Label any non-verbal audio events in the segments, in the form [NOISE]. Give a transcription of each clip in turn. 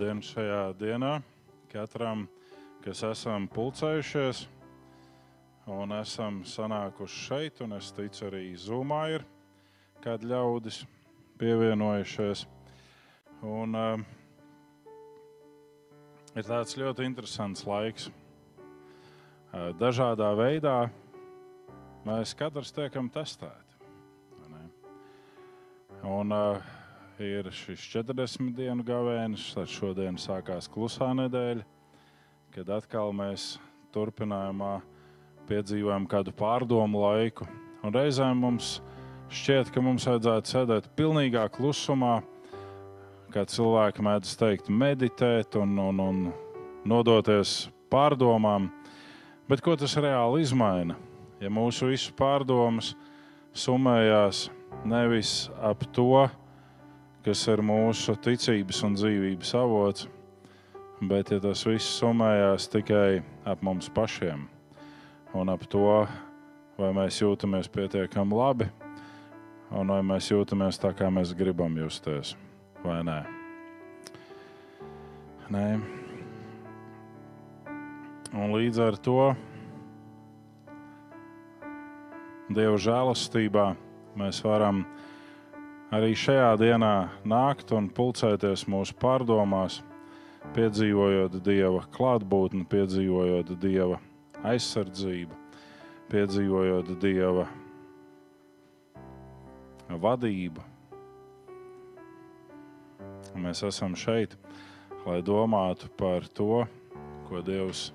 Labdien šajā dienā katram, kas esam pulcējušies un esam sanākuši šeit. Un es ticu, arī Zumā ir kādi ļaudis pievienojušies. Un, uh, ir tāds ļoti interesants laiks. Uh, dažādā veidā mēs katrs tiekam testēti. Un, uh, ir šis 40 dienu gavēnis, tad šodien sākās klusā nedēļa, kad atkal mēs turpinājumā piedzīvojam kādu pārdomu laiku. Un reizēm mums šķiet, ka mums vajadzētu sēdēt pilnīgā klusumā, kā cilvēki mēdz teikt, meditēt un, un, un nodoties pārdomām. Bet ko tas reāli izmaina? Ja mūsu visu pārdomas summējās nevis ap to, kas ir mūsu ticības un dzīvības avots, bet ja tas viss summējās tikai ap mums pašiem un ap to, vai mēs jūtamies pietiekami labi, un vai mēs jūtamies tā, kā mēs gribam justies, vai nē. nē. Un līdz ar to Dieva žēlastībā mēs varam arī šajā dienā nākt un pulcēties mūsu pārdomās, piedzīvojot Dieva klātbūtni, piedzīvojot Dieva aizsardzību, piedzīvojot Dieva vadību. Mēs esam šeit, lai domātu par to, ko Dievs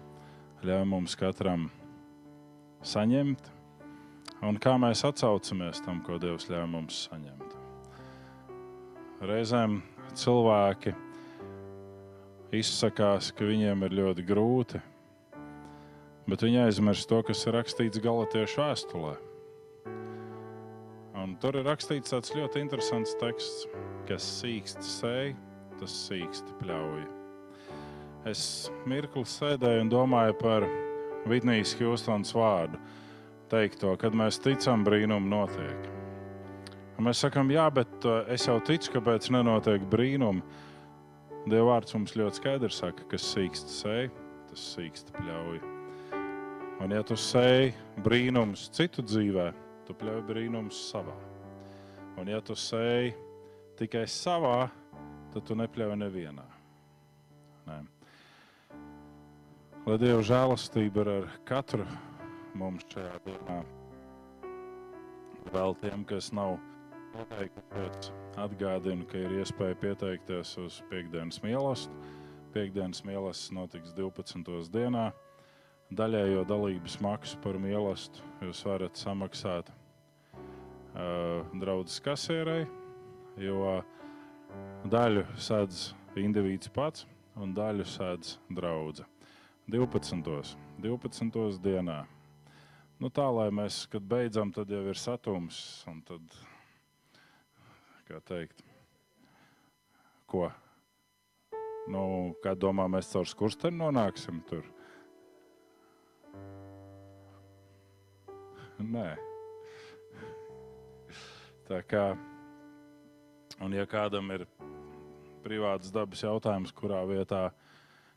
ļauj mums katram saņemt, un kā mēs atsaucamies tam, ko Dievs ļauj mums saņemt. Reizēm cilvēki izsakās, ka viņiem ir ļoti grūti, bet viņi aizmirst to, kas ir rakstīts Galatiešu vēstulē. Un tur ir rakstīts tāds ļoti interesants teksts, kas sīkst sēž, tas sīkst pļauj. Es mirkli sēdēju un domāju par Vitnijas Hjūstons vārdu, teikto, kad mēs ticam, brīnumi notiek. Un mēs sakām, jā, bet uh, es jau ticu, kāpēc nenotiek brīnumi. Dieva vārds mums ļoti skaidri saka, kas sīkst sēž, tas sīkst pļauj. Un ja tu sēji brīnums citu dzīvē, tu pļauj brīnums savā. Un ja tu sēji tikai savā, tad tu nepļauj nevienā. Nē. Lai Dieva žēlastība ir ar katru mums šajā dienā. Vēl tiem, kas nav Pieteikties. Atgādinu, ka ir iespēja pieteikties uz piekdienas mīlestību. Piektdienas mīlestība notiks 12. dienā. Daļējo dalības maksu par mīlestību jūs varat samaksāt uh, draudzes kasierei, jo daļu sēdz indivīds pats un daļu sēdz draudzene. 12. 12. dienā. Nu, tā lai mēs, kad beidzam, tad jau ir satums. Tad kā teikt. Ko? Nu, kā domā, mēs caur skursteni nonāksim tur? Nē. Tā kā, un ja kādam ir privāts dabas jautājums, kurā vietā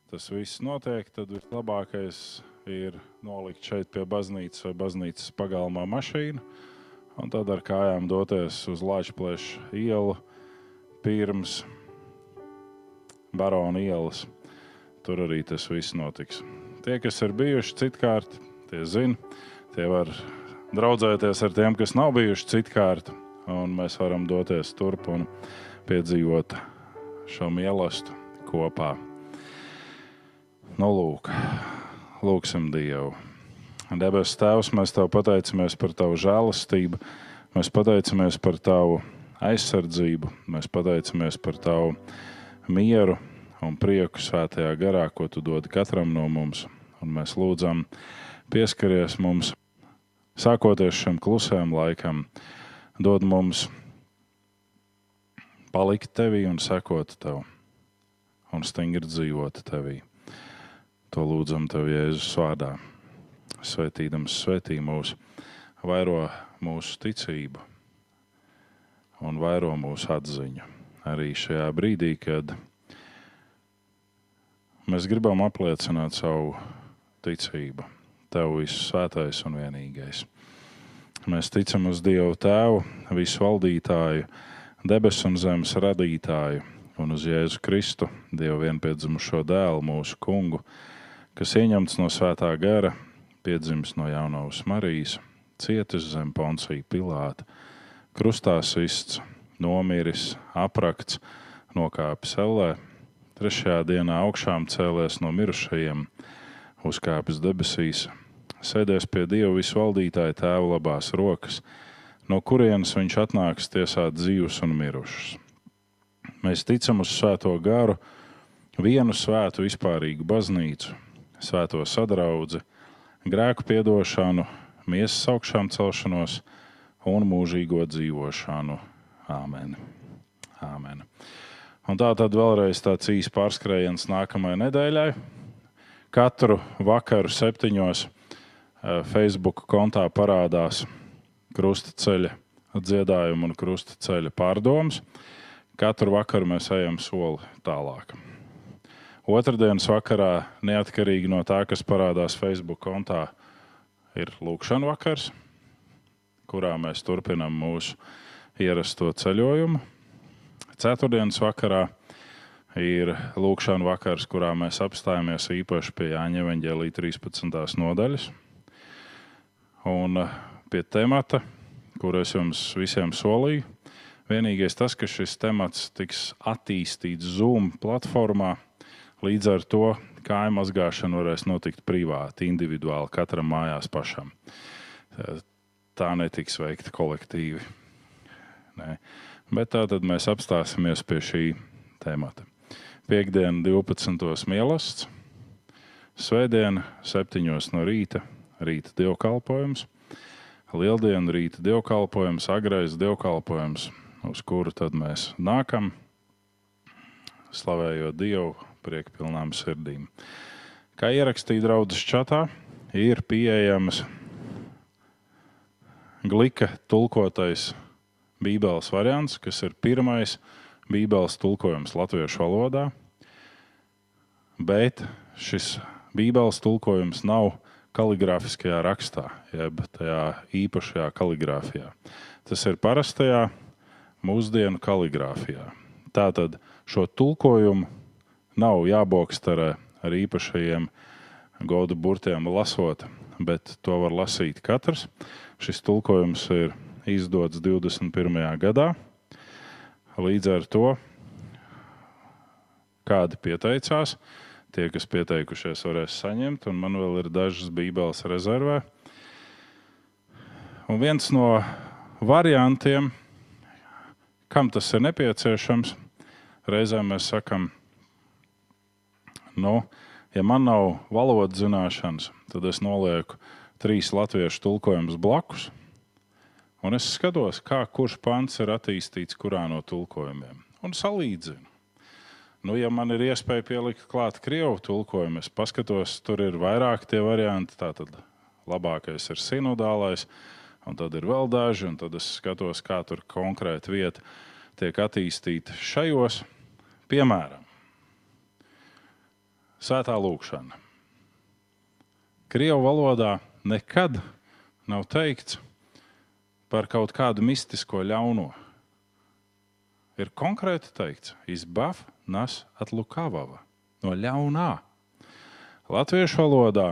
tas viss notiek, tad vislabākais ir nolikt šeit pie baznīcas vai baznīcas pagalmā mašīnu un tad ar kājām doties uz Latvijas ielu pirms Barona ielas. Tur arī tas viss notiks. Tie, kas ir bijuši citkārt, tie zina, tie var draudzēties ar tiem, kas nav bijuši citkārt, un mēs varam doties turp un piedzīvot šo mīlestību kopā. Nu, lūk, lūksim Dievu. Debes Tēvs, mēs Tev pateicamies par Tavu žēlastību, mēs pateicamies par Tavu aizsardzību, mēs pateicamies par Tavu mieru un prieku svētajā garā, ko Tu dod katram no mums. Un mēs lūdzam, pieskaries mums, sākoties šim klusajam laikam, dod mums palikt Tevī un sekot Tev un stingri dzīvot Tevī. To lūdzam Tev Jēzus vārdā svētīdams svētī mūs, vairo mūsu ticību un vairo mūsu atziņu. Arī šajā brīdī, kad mēs gribam apliecināt savu ticību. Tev viss svētais un vienīgais. Mēs ticam uz Dievu Tēvu, visu valdītāju, debesu un zemes radītāju, un uz Jēzu Kristu, Dievu vienpiedzimušo dēlu, mūsu kungu, kas ieņemts no svētā gara, piedzimis no jaunavas Marijas, cietis zem Poncija Pilāta, krustā sists, nomiris, aprakts, nokāpis ellē, trešajā dienā augšām cēlēs no mirušajiem, uzkāpis debesīs sēdēs pie Dieva visvaldītāja tēva labās rokas, no kurienes viņš atnāks tiesāt dzīvus un mirušus. Mēs ticam uz Svēto garu, vienu svētu vispārīgu baznīcu, svēto sadraudzi, grēku piedošanu, miesas augšām celšanos un mūžīgo dzīvošanu. Āmen. Āmen. Un tā tad vēlreiz tāds īsts pārskrējiens nākamajai nedēļai. Katru vakaru septiņos Eh, Facebook kontā parādās krustaceļa dziedājumu un krustaceļa pārdomas. Katru vakaru mēs ejam soli tālāk. Otradienas vakarā, neatkarīgi no tā, kas parādās Facebook kontā, ir lūkšana vakars, kurā mēs turpinām mūsu ierasto ceļojumu. Ceturtdienas vakarā ir lūkšana vakars, kurā mēs apstājamies īpaši pie Jāņa Evanģēlī 13. nodaļas un eh, pie temata, kur es jums visiem solīju. Vienīgais tas, ka šis temats tiks attīstīts Zoom platformā, līdz ar to kāju mazgāšana varēs notikt privāti, individuāli, katram mājās pašam. Tā netiks veikta kolektīvi. Nē. Bet tā tad mēs apstāsimies pie šī temata. Piektdiena, 12. mīlestības, Svētdiena, 7. no rīta rīta dievkalpojums, lieldienu rīta dievkalpojums, agrais dievkalpojums, uz kuru tad mēs nākam, slavējot Dievu priekpilnām sirdīm. Kā ierakstīja draudzes čatā, ir pieejams glika tulkotais Bībeles variants, kas ir pirmais Bībeles tulkojums latviešu valodā, bet šis Bībeles tulkojums nav kaligrāfiskajā rakstā, jeb tajā īpašajā kaligrāfijā. Tas ir parastajā mūsdienu kaligrāfijā. Tātad šo tulkojumu nav jābokstarē ar īpašajiem godu burtiem lasot, bet to var lasīt katrs. Šis tulkojums ir izdots 21. gadā. Līdz ar to kādi pieteicās, Tie, kas pieteikušies, varēs saņemt, un man vēl ir dažas bībeles rezervē. Un viens no variantiem, kam tas ir nepieciešams, reizēm mēs sakām, nu, ja man nav valodas zināšanas, tad es nolieku trīs latviešu tulkojumus blakus, un es skatos, kā kurš pants ir attīstīts kurā no tulkojumiem, un salīdzinu. Nu, ja man ir iespēja pielikt klāt krievu tulkojumu, es paskatos, tur ir vairāk tie varianti. Tātad labākais ir sinodālais, un tad ir vēl daži, un tad es skatos, kā tur konkrēti vieta tiek attīstīta šajos. Piemēram, Svētā lūkšana. Krievu valodā nekad nav teikts par kaut kādu mistisko ļauno. Ir konkrēti teikts, izbāv nas atlukavava no ļaunā. Latviešu valodā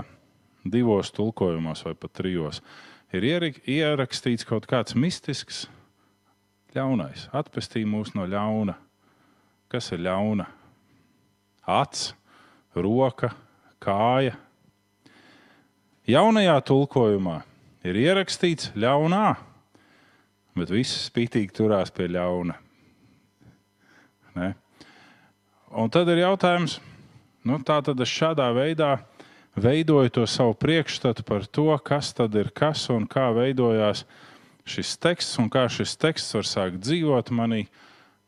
divos tulkojumos vai pat trijos ir ierakstīts kaut kāds mistisks ļaunais. Atpestī mūs no ļauna. Kas ir ļauna? Acs, roka, kāja. Jaunajā tulkojumā ir ierakstīts ļaunā, bet viss spītīgi turās pie ļauna. Ne? Un tad ir jautājums, nu, tā tad es šādā veidā veidoju to savu priekšstatu par to, kas tad ir kas un kā veidojās šis teksts un kā šis teksts var sākt dzīvot manī.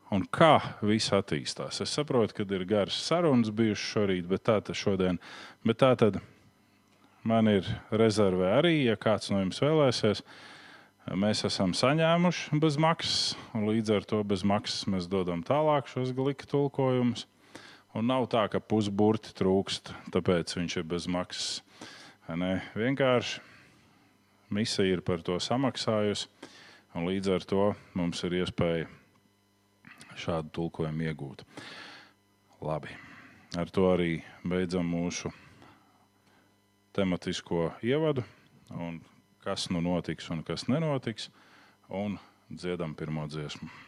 Un kā viss attīstās. Es saprotu, ka ir garas sarunas bijušas šorīt, bet tā tad šodien. Bet tā tad man ir rezerve arī, ja kāds no jums vēlēsies. Mēs esam saņēmuši bez maksas, un līdz ar to bez maksas mēs dodam tālāk šos glīka tulkojumus. Un nav tā, ka pusburti trūkst, tāpēc viņš ir bez maksas. Ne? Vienkārši misija ir par to samaksājusi, un līdz ar to mums ir iespēja šādu tulkojumu iegūt. Labi. Ar to arī beidzam mūsu tematisko ievadu, kas nu notiks un kas nenotiks, un dziedam pirmo dziesmu.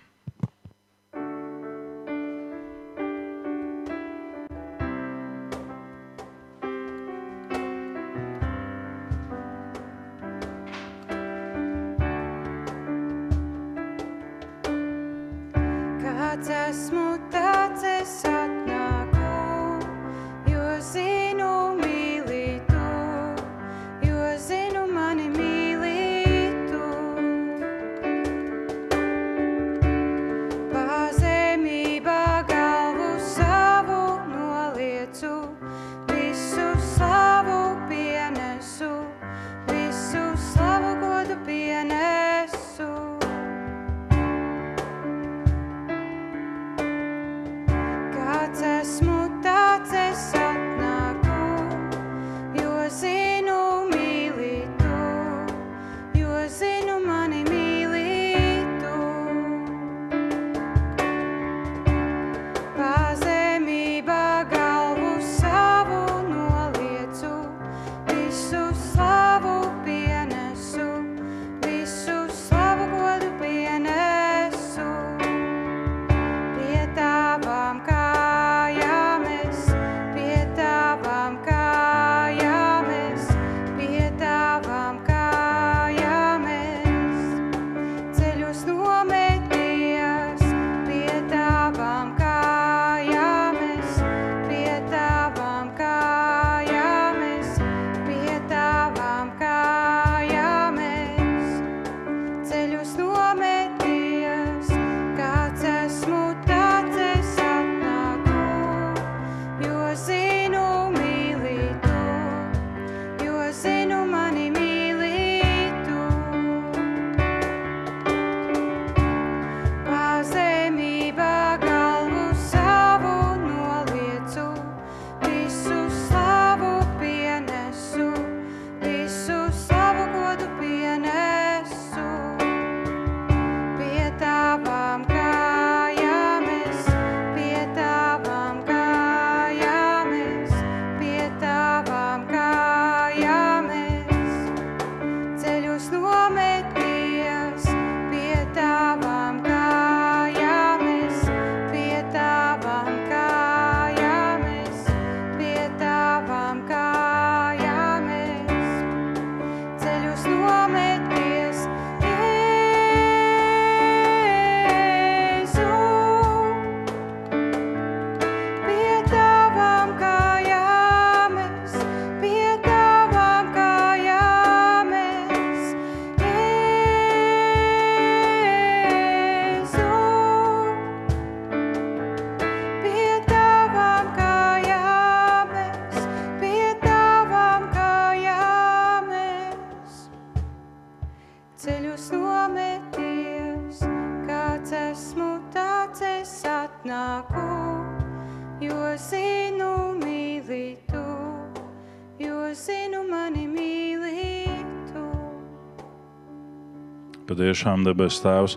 Patiešām debes Tēvs.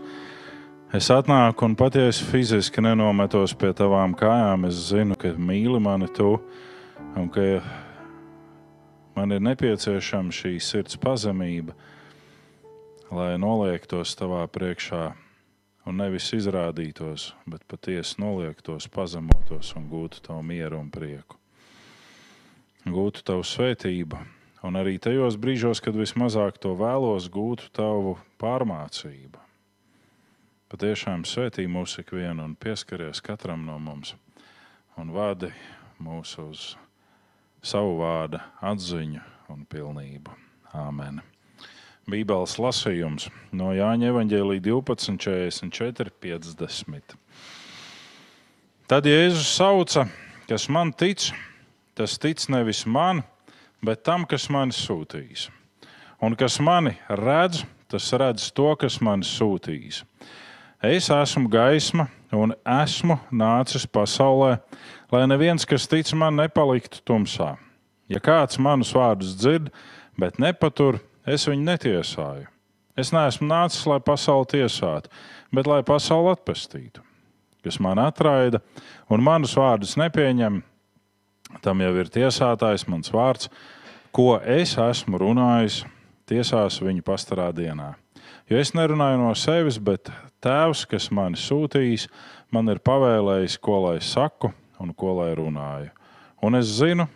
Es atnāku un patiesi fiziski nenometos pie tavām kājām. Es zinu, ka mīli mani tu un ka man ir nepieciešama šī sirds pazemība, lai noliektos tavā priekšā un nevis izrādītos, bet patiesi noliektos, pazemotos un gūtu tavu mieru un prieku. Gūtu tavu svētību Un arī tajos brīžos, kad vismazāk to vēlos, gūtu tavu pārmācību. Patiešām svētī mūs ikvienu un pieskaries katram no mums un vadi mūs uz savu vārdu atziņu un pilnību. Āmen. Bībeles lasījums no Jāņa Evanģēlī 12, 44, 50. Tad Jēzus sauca, kas man tic, tas tic nevis man, bet tam, kas mani sūtīs. Un kas mani redz, tas redz to, kas mani sūtīs. Es esmu gaisma, un esmu nācis pasaulē, lai neviens, kas tic man, nepaliktu tumsā. Ja kāds manus vārdus dzird, bet nepatur, es viņu netiesāju. Es neesmu nācis, lai pasauli tiesātu, bet lai pasauli atpestītu. Kas man atraida un manus vārdus nepieņem, tam jau ir tiesātājs mans vārds, ko es esmu runājis, tiesās viņu pastarā dienā. Jo es nerunāju no sevis, bet Tēvs, kas mani sūtījis, man ir pavēlējis, ko lai saku un ko lai runāju. Un es zinu,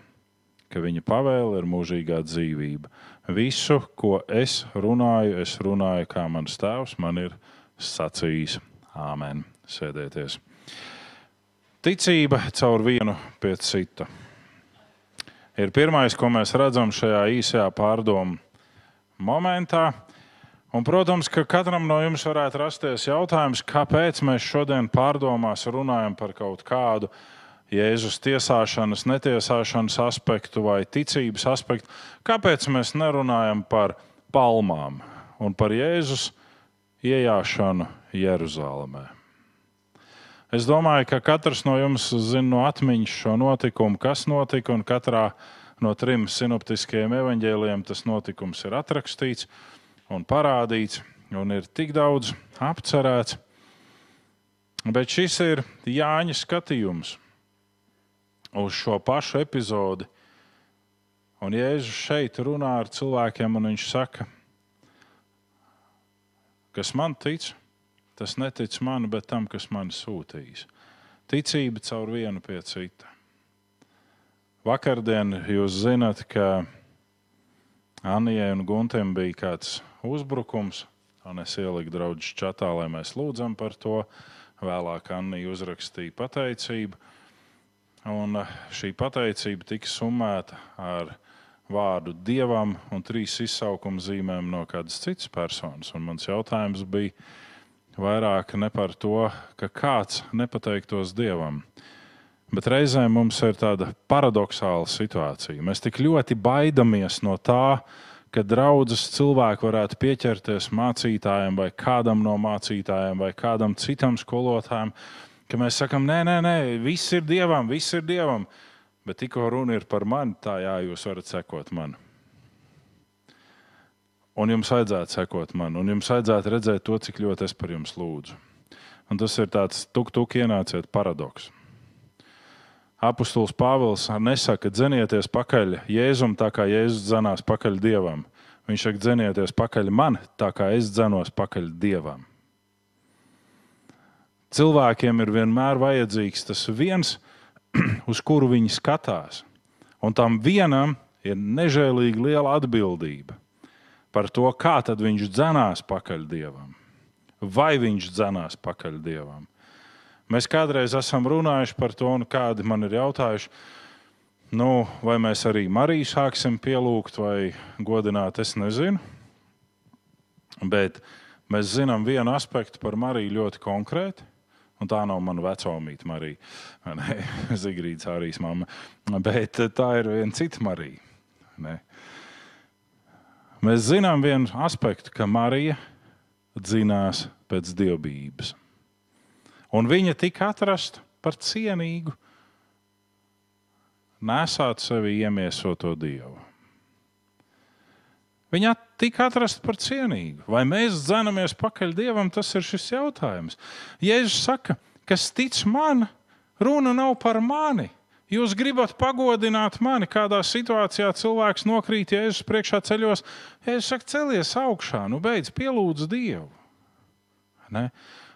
ka viņa pavēle ir mūžīgā dzīvība. Visu, ko es runāju, es runāju, kā mans tēvs man ir sacījis. Āmen. Sēdieties. Ticība caur vienu pie cita. Ir pirmais, ko mēs redzam šajā īsajā pārdomu momentā. Un, protams, ka katram no jums varētu rasties jautājums, kāpēc mēs šodien pārdomās runājam par kaut kādu Jēzus tiesāšanas, netiesāšanas aspektu vai ticības aspektu. Kāpēc mēs nerunājam par palmām un par Jēzus iejāšanu Jeruzalemē? Es domāju, ka katrs no jums zina no atmiņas šo notikumu, kas notika, un katrā no trim sinoptiskajiem evaņģēliem tas notikums ir atrakstīts un parādīts, un ir tik daudz apcerēts. Bet šis ir Jāņa skatījums uz šo pašu epizodi. Un Jēzus šeit runā ar cilvēkiem, un viņš saka, kas man tic, tas netic man, bet tam, kas man sūtīs. Ticība caur vienu pie cita. Vakardien jūs zinat, ka Anijai un Guntam bija kāds uzbrukums, un es ieliku draugu čatā, lai mēs lūdzam par to. Vēlāk Anija uzrakstīja pateicību, un šī pateicība tika summēta ar vārdu dievam un trīs izsaukuma zīmēm no kādas citas personas. Un mans jautājums bija vairāk ne par to, ka kāds nepateiktos dievam. Bet reizēm mums ir tāda paradoxāla situācija. Mēs tik ļoti baidamies no tā, ka draudzes cilvēki varētu pieķerties mācītājiem vai kādam no mācītājiem vai kādam citam skolotājam, ka mēs sakām, nē, nē, nē, viss ir dievam, viss ir dievam. Bet tikko runa ir par mani, tā jā, jūs varat sekot man. Un jums vajadzētu sekot man, un jums vajadzētu redzēt to, cik ļoti es par jums lūdzu. Un tas ir tāds tuk-tuk ienāciet paradoks. Apostols Pāvils nesaka, dzenieties pakaļ Jēzum, tā kā Jēzus dzenās pakaļ Dievam. Viņš saka, dzenieties pakaļ man, tā kā es dzenos pakaļ Dievam. Cilvēkiem ir vienmēr vajadzīgs tas viens, [CLEARS THROAT] uz kuru viņi skatās. Un tam vienam ir nežēlīgi liela atbildība par to, kā viņš dzenās pakaļ Dievam. Vai viņš dzenās pakaļ Dievam? Mēs kādreiz esam runājuši par to, un kādi man ir jautājuši, nu, vai mēs arī Mariju sāksim pielūgt vai godināt, es nezinu. Bet mēs zinām vienu aspektu par Mariju ļoti konkrēti. Un tā nav mana vecāmīte, Marija. Zigrīdas [LAUGHS] arī mamma. Bet tā ir viena cita Marija. Ne? Mēs zinām vienu aspektu, ka Marija dzinās pēc dievbijības un viņa tika atrasta par cienīgu, nesāt sevi iemiesoto dievu. Viņa tika atrasta par cienīgu. Vai mēs dzenamies pakaļ dievam, tas ir šis jautājums. Jēzus saka, kas tic man, runa nav par mani. Jūs gribat pagodināt mani, kādā situācijā cilvēks nokrīt Jēzus priekšā ceļos. Jēzus saka, celies augšā, nu beidz pielūdz Dievu. Ne?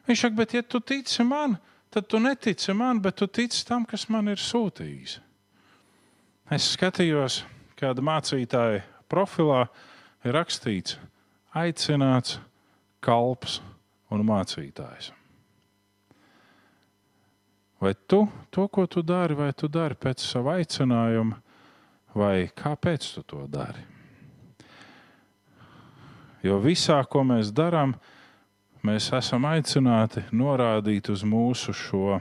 Viņš saka, bet ja tu tici man, tad tu netici man, bet tu tici tam, kas man ir sūtījis. Es skatījos, kāda mācītāja profilā ir rakstīts, aicināts, kalps un mācītājs. Vai tu to, ko tu dari, vai tu dari pēc sava aicinājuma, vai kāpēc tu to dari? Jo visā, ko mēs darām, mēs esam aicināti norādīt uz mūsu šo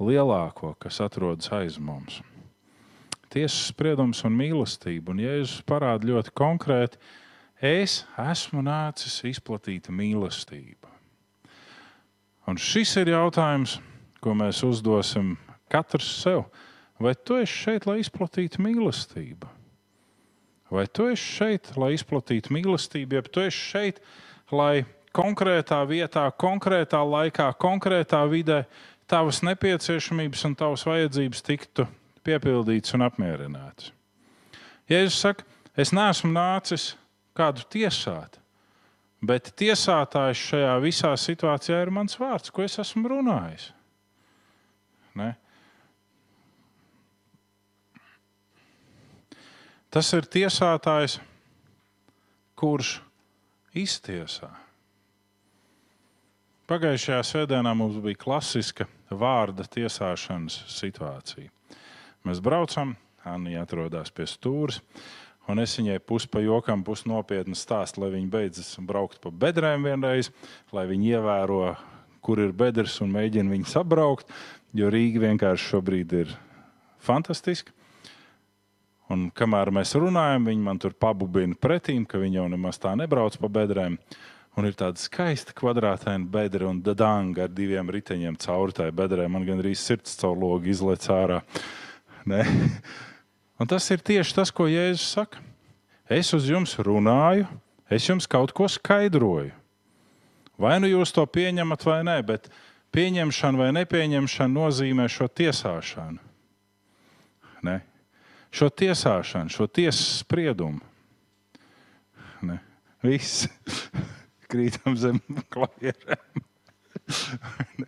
lielāko, kas atrodas aiz mums. Tiesas spriedums un mīlestība. Un Jēzus parāda ļoti konkrēti, es esmu nācis izplatīt mīlestību. Un šis ir jautājums, ko mēs uzdosim katrs sev. Vai tu esi šeit, lai izplatītu mīlestību? Vai tu esi šeit, lai izplatītu mīlestību, ja tu esi šeit, lai konkrētā vietā, konkrētā laikā, konkrētā vidē tavas nepieciešamības un tavas vajadzības tiktu piepildītas un apmierinātas? Jēzus saka, es neesmu nācis kādu tiesāt, bet tiesātājs šajā visā situācijā ir mans vārds, ko es esmu runājis. Ne? Tas ir tiesātājs, kurš iztiesā. Pagājušajā svētdienā mums bija klasiska vārda tiesāšanas situācija. Mēs braucam, Anna atrodas pie stūres, un es viņai pus pa jokam, pus nopietni stāstu, lai viņa beidzas braukt pa bedrēm vienreiz, lai viņa ievēro, kur ir bedres un mēģina viņu sabraukt, jo Rīga vienkārši šobrīd ir fantastiska. Un kamēr mēs runājam, viņi man tur pabubina pretīm, ka viņi jau nemaz tā nebrauc pa bedrēm. Un ir tāda skaista kvadrātaina bedra un danga ar diviem riteņiem cauri tai bedrē. Man gan arī sirds caur logu izlaiž ārā. Tas ir tieši tas, ko Jēzus saka. Es uz jums runāju, es jums kaut ko skaidroju. Vai nu jūs to pieņemat vai nē, bet pieņemšana vai nepieņemšana nozīmē šo tiesāšanu. Ne? šo tiesāšanu, šo tiesas spriedumu. Ne. Viss [LAUGHS] krītam zem klavierēm. [LAUGHS]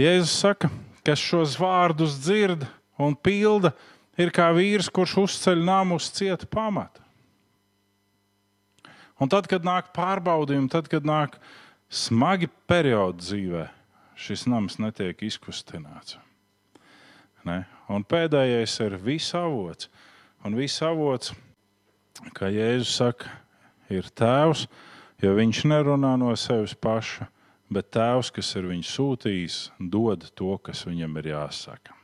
Jēzus saka, kas šos vārdus dzird un pilda, ir kā vīrs, kurš uzceļ namu uz cieta pamata. Un tad, kad nāk pārbaudījumi, tad, kad nāk smagi periodi dzīvē, šis nams netiek izkustināts. Ne? Un pēdējais ir visa avots. Un visa avots, kā Jēzus saka, ir tēvs, jo viņš nerunā no sevis paša, bet tēvs, kas ir viņu sūtījis, dod to, kas viņam ir jāsaka.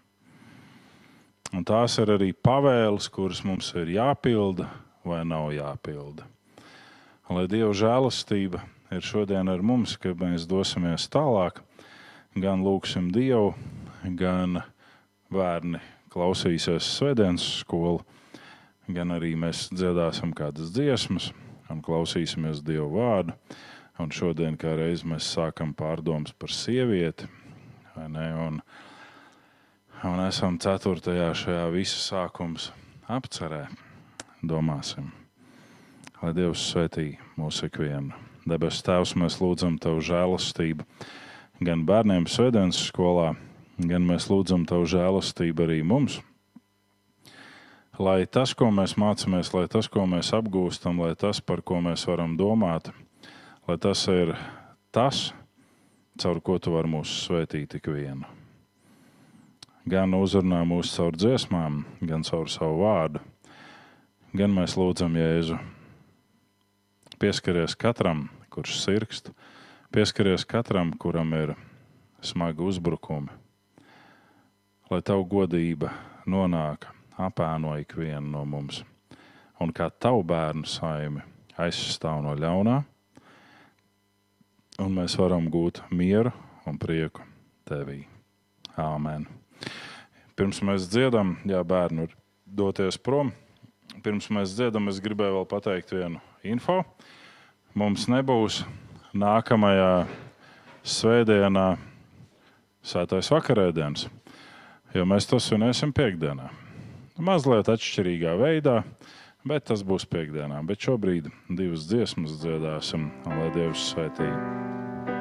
Un tās ir arī pavēles, kuras mums ir jāpilda vai nav jāpilda. Lai Dieva žēlastība ir šodien ar mums, kad mēs dosimies tālāk, gan lūgsim Dievu, gan bērni klausīsies svētdienas skolu, gan arī mēs dziedāsim kādas dziesmas un klausīsimies Dieva vārdu. Un šodien, kā reiz, mēs sākam pārdomas par sievieti, un, un esam ceturtajā šajā visa sākums apcerē. Domāsim, lai Dievs svētī mūsu ikvienu. Debes Tēvs, mēs lūdzam Tavu žēlastību gan bērniem svētdienas skolā, gan mēs lūdzam Tavu žēlastību arī mums. Lai tas, ko mēs mācāmies, lai tas, ko mēs apgūstam, lai tas, par ko mēs varam domāt, lai tas ir tas, caur ko Tu vari mūs svētīt tik vienu. Gan uzrunā mūs caur dziesmām, gan caur savu vārdu, gan mēs lūdzam Jēzu. Pieskaries katram, kurš sirgst, pieskaries katram, kuram ir smagi uzbrukumi lai tavu godība nonāk apēno ikvienu no mums, un kā tavu bērnu saimi aizstāv no ļaunā, un mēs varam gūt mieru un prieku tevī. Āmen. Pirms mēs dziedam, jā, bērni ir doties prom. Pirms mēs dziedam, es gribēju vēl pateikt vienu info. Mums nebūs nākamajā svētdienā svētais vakarēdienas jo mēs to svinēsim piekdienā. Mazliet atšķirīgā veidā, bet tas būs piekdienā. Bet šobrīd divas dziesmas dziedāsim, lai Dievs svētītu.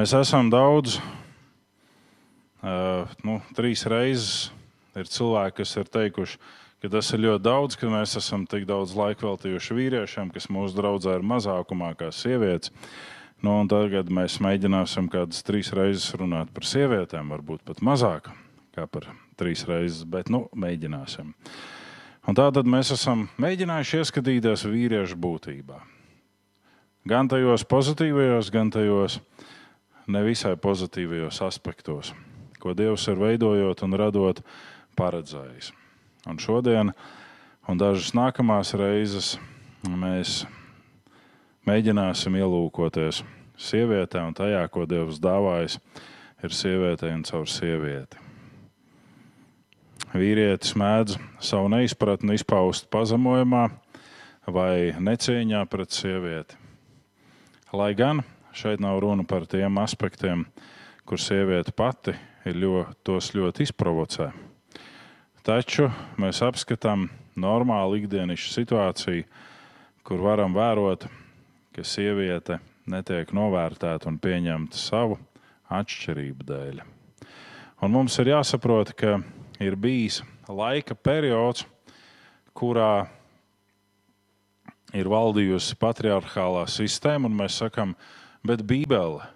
Mēs esam daudz, uh, nu, trīs reizes ir cilvēki, kas ir teikuši, ka tas ir ļoti daudz, ka mēs esam tik daudz laika veltījuši vīriešiem, kas mūsu draudzē ir mazākumā kā sievietes. Nu, tagad mēs mēģināsim kādas trīs reizes runāt par sievietēm, varbūt pat mazāk kā par trīs reizes, bet nu, mēģināsim. Un tātad mēs esam mēģinājuši ieskatīties vīriešu būtībā. Gan tajos pozitīvajos, gan tajos nevisai pozitīvajos aspektos, ko Dievs ir veidojot un radot paredzējis. Un šodien, un dažas nākamās reizes, mēs mēģināsim ielūkoties sievietē un tajā, ko Dievs dāvājis, ir sievietei un caur sievieti vīrietis mēdz savu neizpratni izpaust pazemojumā vai necieņā pret sievieti. Lai gan šeit nav runa par tiem aspektiem, kur sieviete pati ļoti, tos ļoti izprovocē. Taču mēs apskatām normālu ikdienišķu situāciju, kur varam vērot, ka sieviete netiek novērtēta un pieņemta savu atšķirību dēļ. Un mums ir jāsaprot, ka ir bijis laika periods, kurā ir valdījusi patriarchālā sistēma, un mēs sakām, bet Bībele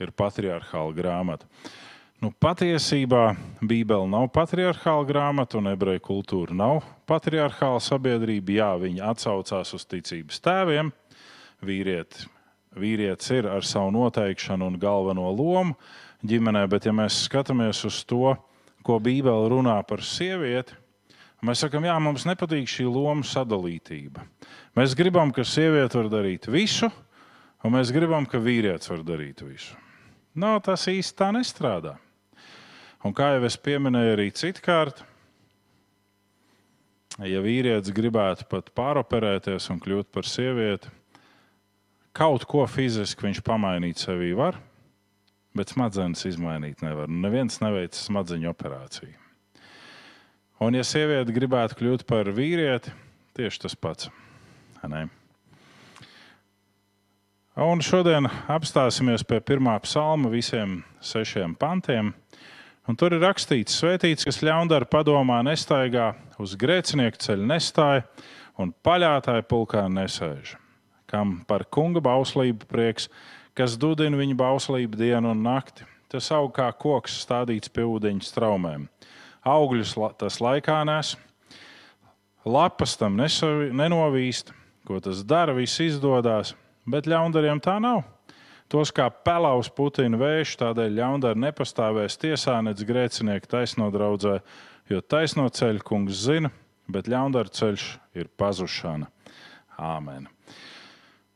ir patriarchāla grāmata. Nu, patiesībā Bībele nav patriarchāla grāmata, un ebreju kultūra nav patriarchāla sabiedrība. Jā, viņi atsaucās uz ticības tēviem. Vīrieti, vīrietis ir ar savu noteikšanu un galveno lomu ģimenē, bet ja mēs skatāmies uz to, ko Bībele runā par sievieti, mēs sakām, jā, mums nepatīk šī loma sadalītība. Mēs gribam, ka sieviete var darīt visu, un mēs gribam, ka vīrietis var darīt visu. No, tas īsti tā nestrādā. Un kā jau es pieminēju, arī citkārt, ja vīrietis gribētu pat pāroperēties un kļūt par sievieti, kaut ko fiziski viņš pamainīt sevī var, bet smadzenes izmainīt nevar. Neviens neveic smadzeņu operāciju. Un, ja sieviete gribētu kļūt par vīrieti, tieši tas pats. Ne? Un šodien apstāsimies pie pirmā psalma visiem sešiem pantiem. Un tur ir rakstīts, svētīts, kas ļaundara padomā nestaigā, uz grēcinieku ceļu nestāja un paļātāja pulkā nesēž. Kam par kunga bauslību prieks, kas dudina viņa bauslību dienu un nakti. Tas aug kā koks stādīts pie ūdeņa straumēm. Augļus tas laikā nes, lapas tam nenovīst, ko tas dara, viss izdodas, bet ļaundariem tā nav. Tos kā pelaus putina vējš, tādēļ ļaundari nepastāvēs tiesā, nedz grēcinieku taisno draudzē, jo taisno ceļu kungs zina, bet ļaundaru ceļš ir pazušana. Āmen!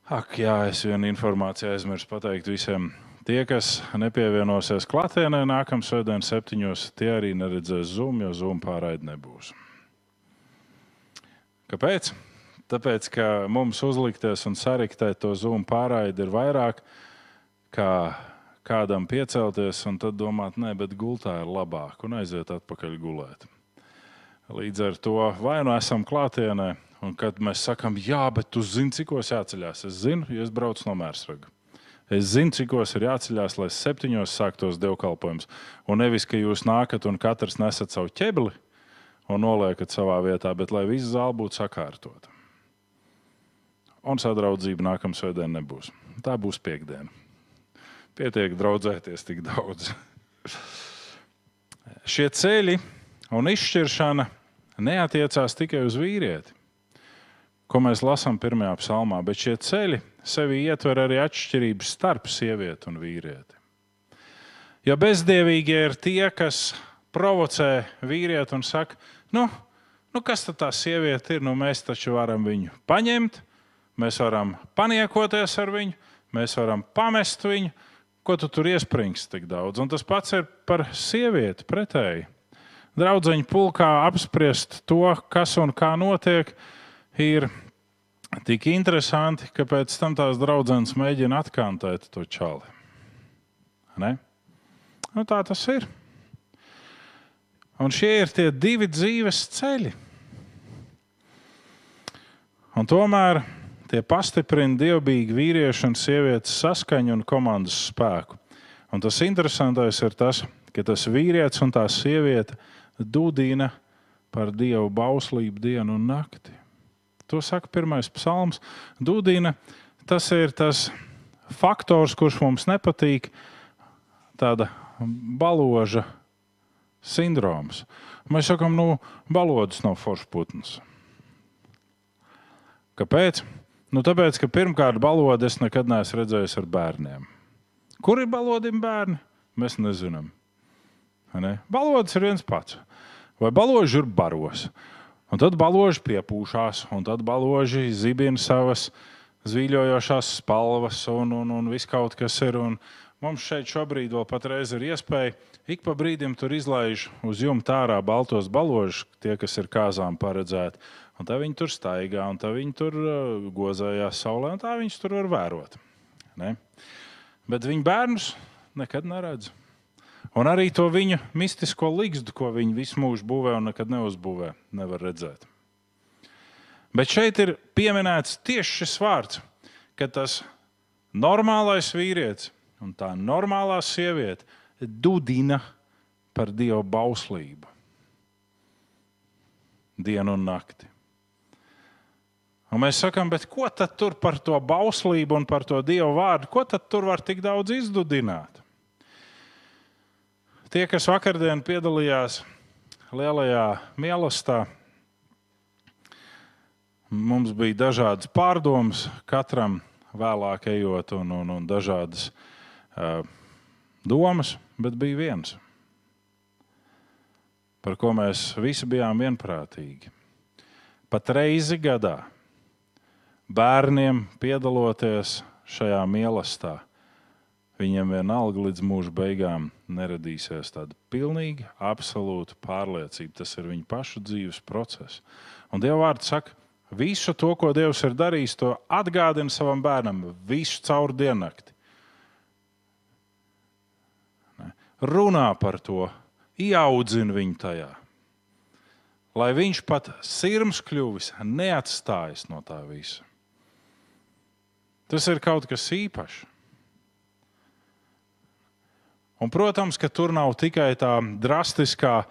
Ak, jā, es vienu informāciju aizmirsu pateikt visiem. Tie, kas nepievienosies klātienē nākamā svētdienā, septiņos, tie arī neredzēs Zoom, jo Zoom pārraide nebūs. Kāpēc? Tāpēc, ka mums uzlikties un sariktēt to Zoom pārraidi ir vairāk kā kādam piecelties un tad domāt, nē, bet gultā ir labāk un aiziet atpakaļ gulēt. Līdz ar to vai nu esam klātienē, Un kad mēs sakām, jā, bet tu zini, cikos jāceļās. Es zinu, jo es braucu no Mērsraga. Es zinu, cikos ir jāceļās, lai septiņos sāktos dievkalpojums. Un nevis, ka jūs nākat un katrs nesat savu ķebli un noliekat savā vietā, bet lai viss zāle būtu sakārtota. Un sadraudzība nākamā svētdiena nebūs. Tā būs piekdiena. Pietiek draudzēties tik daudz. Šie ceļi un izšķiršana neatiecās tikai uz vīrieti ko mēs lasām pirmajā psalmā, bet šie ceļi sevi ietver arī atšķirības starp sievieti un vīrieti. Ja bezdievīgie ir tie, kas provocē vīrieti un saka, nu, nu kas tad tā sieviete ir, nu mēs taču varam viņu paņemt, mēs varam paniekoties ar viņu, mēs varam pamest viņu, ko tu tur iespringst tik daudz. Un tas pats ir par sievieti pretēji. Draudzeņu pulkā apspriest to, kas un kā notiek, ir tik interesanti, ka pēc tam tās draudzenes mēģina atkantēt to čali. Ne? Nu, tā tas ir. Un šie ir tie divi dzīves ceļi. Un tomēr tie pastiprina dievbijīgu vīriešu un sievietes saskaņu un komandas spēku. Un tas interesantais ir tas, ka tas vīrietis un tā sieviete dudina par dievu bauslību dienu un nakti. To saka pirmais psalms. Dudina tas ir tas faktors, kurš mums nepatīk, tāda baloža sindroms. Mēs sakām, nu, balodas nav foršs putns. Kāpēc? Nu, tāpēc, ka pirmkārt, balodu es nekad neesmu redzējis ar bērniem. Kur ir balodim bērni? Mēs nezinām. Ne? Balodas ir viens pats. Vai baloži ir baros? Un tad baloži piepūšās, un tad baloži zibina savas zīļojošās spalvas, un, un, un viss kaut kas ir. Un mums šeit šobrīd vēl patreiz ir iespēja ik pa brīdim tur izlaiž uz jumta ārā baltos baložus, tie, kas ir kāzām paredzēti. Un tā viņi tur staigā, un tā viņi tur uh, gozējās saulē, un tā viņus tur var vērot. Ne? Bet viņa bērnus nekad neredz. Un arī to viņa mistisko līgstu, ko viņi visu mūžu būvē un nekad neuzbūvē, nevar redzēt. Bet šeit ir pieminēts tieši šis vārds, ka tas normālais vīrietis un tā normālā sieviete dudina par dievu bauslību dienu un nakti. Un mēs sakām, ko tad tur par to bauslību un par to dievu vārdu, ko tad tur var tik daudz izdudināt? Tie, kas vakardien piedalījās lielajā mīlestībā, mums bija dažādas pārdomas, katram vēlāk ejot, un, un, un dažādas uh, domas, bet bija viens, par ko mēs visi bijām vienprātīgi. Pat reizi gadā bērniem piedaloties šajā mīlestībā, viņiem vienalga līdz mūža beigām neradīsies tāda pilnīga, absolūta pārliecība. Tas ir viņu pašu dzīves process. Un Dieva vārds saka, visu to, ko Dievs ir darījis, to atgādina savam bērnam visu caur diennakti. Runā par to, ieaudzina viņu tajā. Lai viņš pat sirds kļuvis, neatstājas no tā visa. Tas ir kaut kas īpašs. Un, protams, ka tur nav tikai tā drastiskā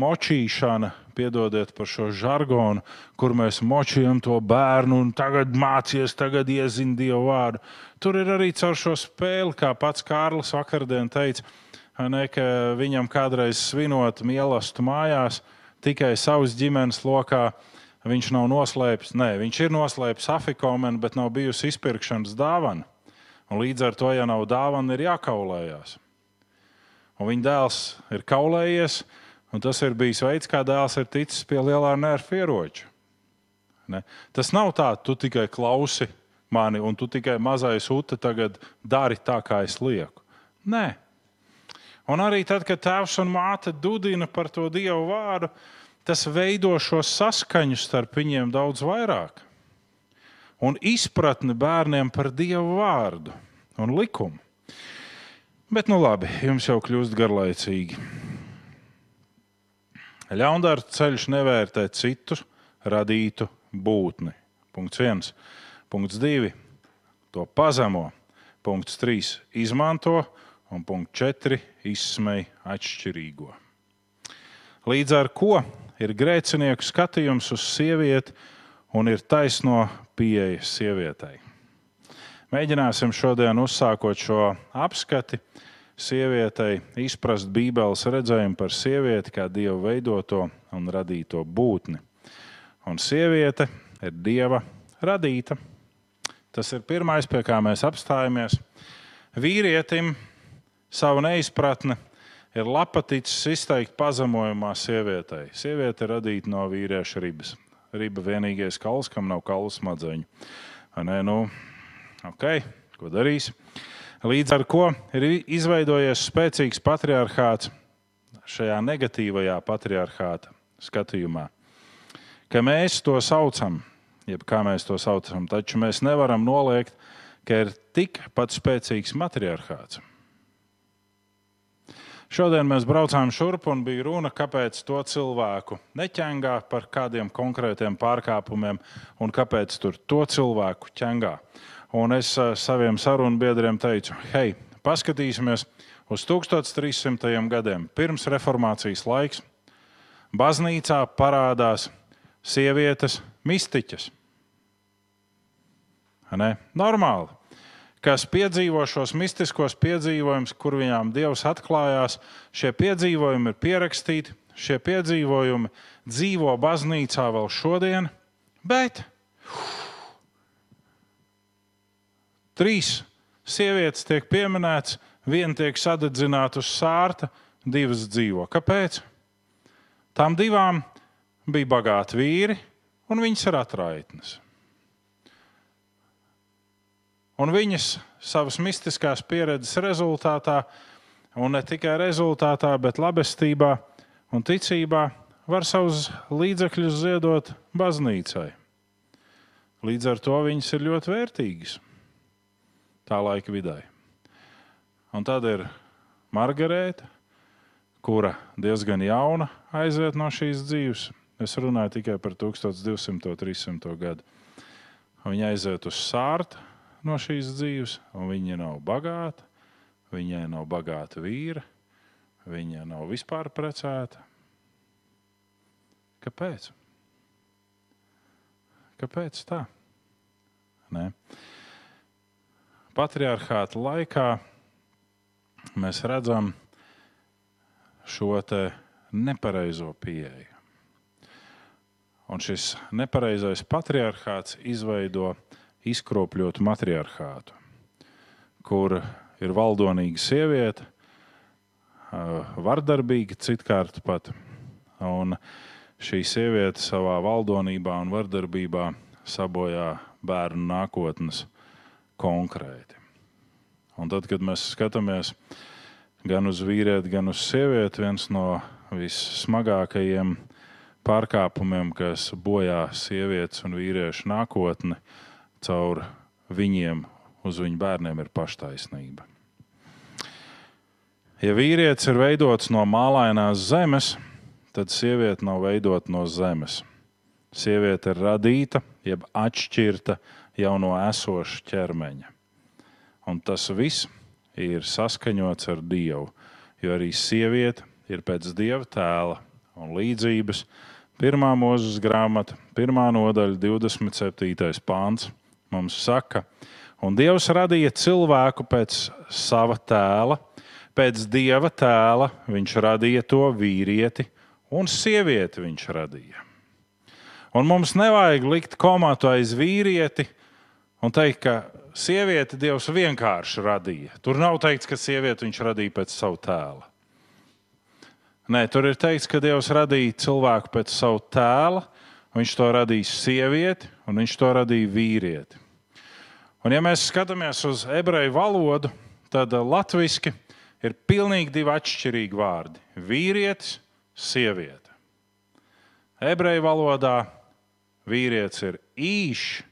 močīšana, piedodiet par šo žargonu, kur mēs močījam to bērnu un tagad mācies, tagad iezina Dievu vārdu. Tur ir arī caur šo spēli, kā pats Kārlis vakardien teica, ne, ka viņam kādreiz svinot mīlestību mājās, tikai savas ģimenes lokā. Viņš nav noslēpis, nē, viņš ir noslēpis afikomenu, bet nav bijusi izpirkšanas dāvana. Un līdz ar to, ja nav dāvana, ir jākaulējās un viņa dēls ir kaulējies, un tas ir bijis veids, kā dēls ir ticis pie lielā nervu ieroča. Ne? Tas nav tā, tu tikai klausi mani, un tu tikai mazais ute tagad dari tā, kā es lieku. Nē. Un arī tad, kad tēvs un māte dudina par to dievu vārdu, tas veido šo saskaņu starp viņiem daudz vairāk. Un izpratni bērniem par dievu vārdu un likumu. Bet, nu labi, jums jau kļūst garlaicīgi. Ļaundara ceļš nevērtē citu radītu būtni. Punkts viens. Punkts divi. To pazemo. Punkts trīs. Izmanto. Un punkts četri. Izsmej atšķirīgo. Līdz ar to ir grēcinieku skatījums uz sievieti un ir taisno pieeja sievietei. Mēģināsim šodien uzsākot šo apskati sievietei izprast Bībeles redzējumu par sievieti kā Dieva veidoto un radīto būtni. Un sieviete ir Dieva radīta. Tas ir pirmais, pie kā mēs apstājamies. Vīrietim savu neizpratni ir lapaticis izteikt pazemojumā sievietei. Sieviete ir radīta no vīrieša ribas. Riba vienīgais kauls, kam nav kaulu smadzeņu. Nē, nu, Okay, ko darīs? Līdz ar to ir izveidojies spēcīgs patriarchāts šajā negatīvajā patriarchāta skatījumā. Ka mēs to saucam, jeb kā mēs to saucam, taču mēs nevaram noliegt, ka ir tikpat spēcīgs matriarchāts. Šodien mēs braucām šurp un bija runa, kāpēc to cilvēku neķengā par kādiem konkrētiem pārkāpumiem un kāpēc tur to cilvēku ķengā. Un es saviem sarunu biedriem teicu, hei, paskatīsimies uz 1300 gadiem, pirms reformācijas laiks, baznīcā parādās sievietes mistiķas. Ne? Normāli. Kas piedzīvo šos mistiskos piedzīvojumus, kur viņām Dievs atklājās, šie piedzīvojumi ir pierakstīti, šie piedzīvojumi dzīvo baznīcā vēl šodien, bet trīs sievietes tiek pieminētas, viena tiek sadedzināta uz sārta, divas dzīvo. Kāpēc? Tām divām bija bagāti vīri, un viņas ir atraitnes. Un viņas savas mistiskās pieredzes rezultātā, un ne tikai rezultātā, bet labestībā un ticībā, var savus līdzekļus ziedot baznīcai. Līdz ar to viņas ir ļoti vērtīgas tā laika vidē. Un tad ir Margarita, kura diezgan jauna aiziet no šīs dzīves. Es runāju tikai par 1200, 300 gadu. Viņa aiziet uz sārtu no šīs dzīves, un viņa nav bagāta. Viņai nav bagāta vīra, viņa nav vispār precēta. Kāpēc? Kāpēc tā? Nē. Patriarchāta laikā mēs redzam šo nepareizo pieeju. Un šis nepareizais patriarchāts izveido izkropļotu matriarchātu, kur ir valdonīga sieviete, vardarbīga citkārt pat. Un šī sieviete savā valdonībā un vardarbībā sabojā bērnu nākotnes konkrēti. Un tad, kad mēs skatāmies gan uz vīrieti, gan uz sievieti, viens no vissmagākajiem pārkāpumiem, kas bojā sievietes un vīriešu nākotni caur viņiem uz viņu bērniem, ir paštaisnība. Ja vīrietis ir veidots no mālainās zemes, tad sieviete nav veidota no zemes. Sieviete ir radīta, jeb atšķirta jau no esoša ķermeņa. Un tas viss ir saskaņots ar Dievu, jo arī sieviete ir pēc Dieva tēla un līdzības. Pirmā mūzes grāmata, pirmā nodaļa, 27. pāns mums saka, un Dievs radīja cilvēku pēc sava tēla, pēc dieva tēla viņš radīja to vīrieti, un sievieti viņš radīja. Un mums nevajag likt komatu aiz vīrieti un teikt, ka sievieti Dievs vienkārši radīja. Tur nav teikts, ka sievieti viņš radīja pēc savu tēla. Nē, tur ir teikts, ka Dievs radīja cilvēku pēc savu tēla, viņš to radīja sievieti, un viņš to radīja vīrieti. Un, ja mēs skatāmies uz ebreju valodu, tad latviešu ir pilnīgi divi atšķirīgi vārdi - vīrietis, sieviete. Ebreju valodā vīrietis ir īšs,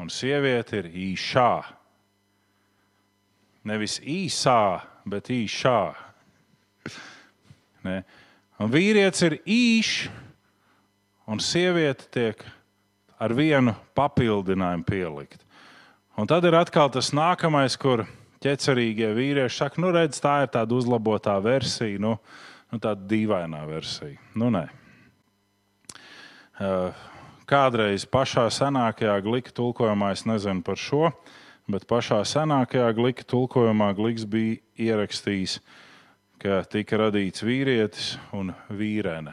un sieviete ir īšā. Nevis īsā, bet īšā. Ne? Un vīrietis ir īšs, un sieviete tiek ar vienu papildinājumu pielikt. Un tad ir atkal tas nākamais, kur ķecerīgie vīrieši saka, nu, redz, tā ir tāda uzlabotā versija, nu, nu tāda dīvainā versija. Nu, nē. Kādreiz pašā senākajā glīka tulkojumā, es nezinu par šo, bet pašā senākajā glīka tulkojumā glīks bija ierakstījis, ka tika radīts vīrietis un vīrene.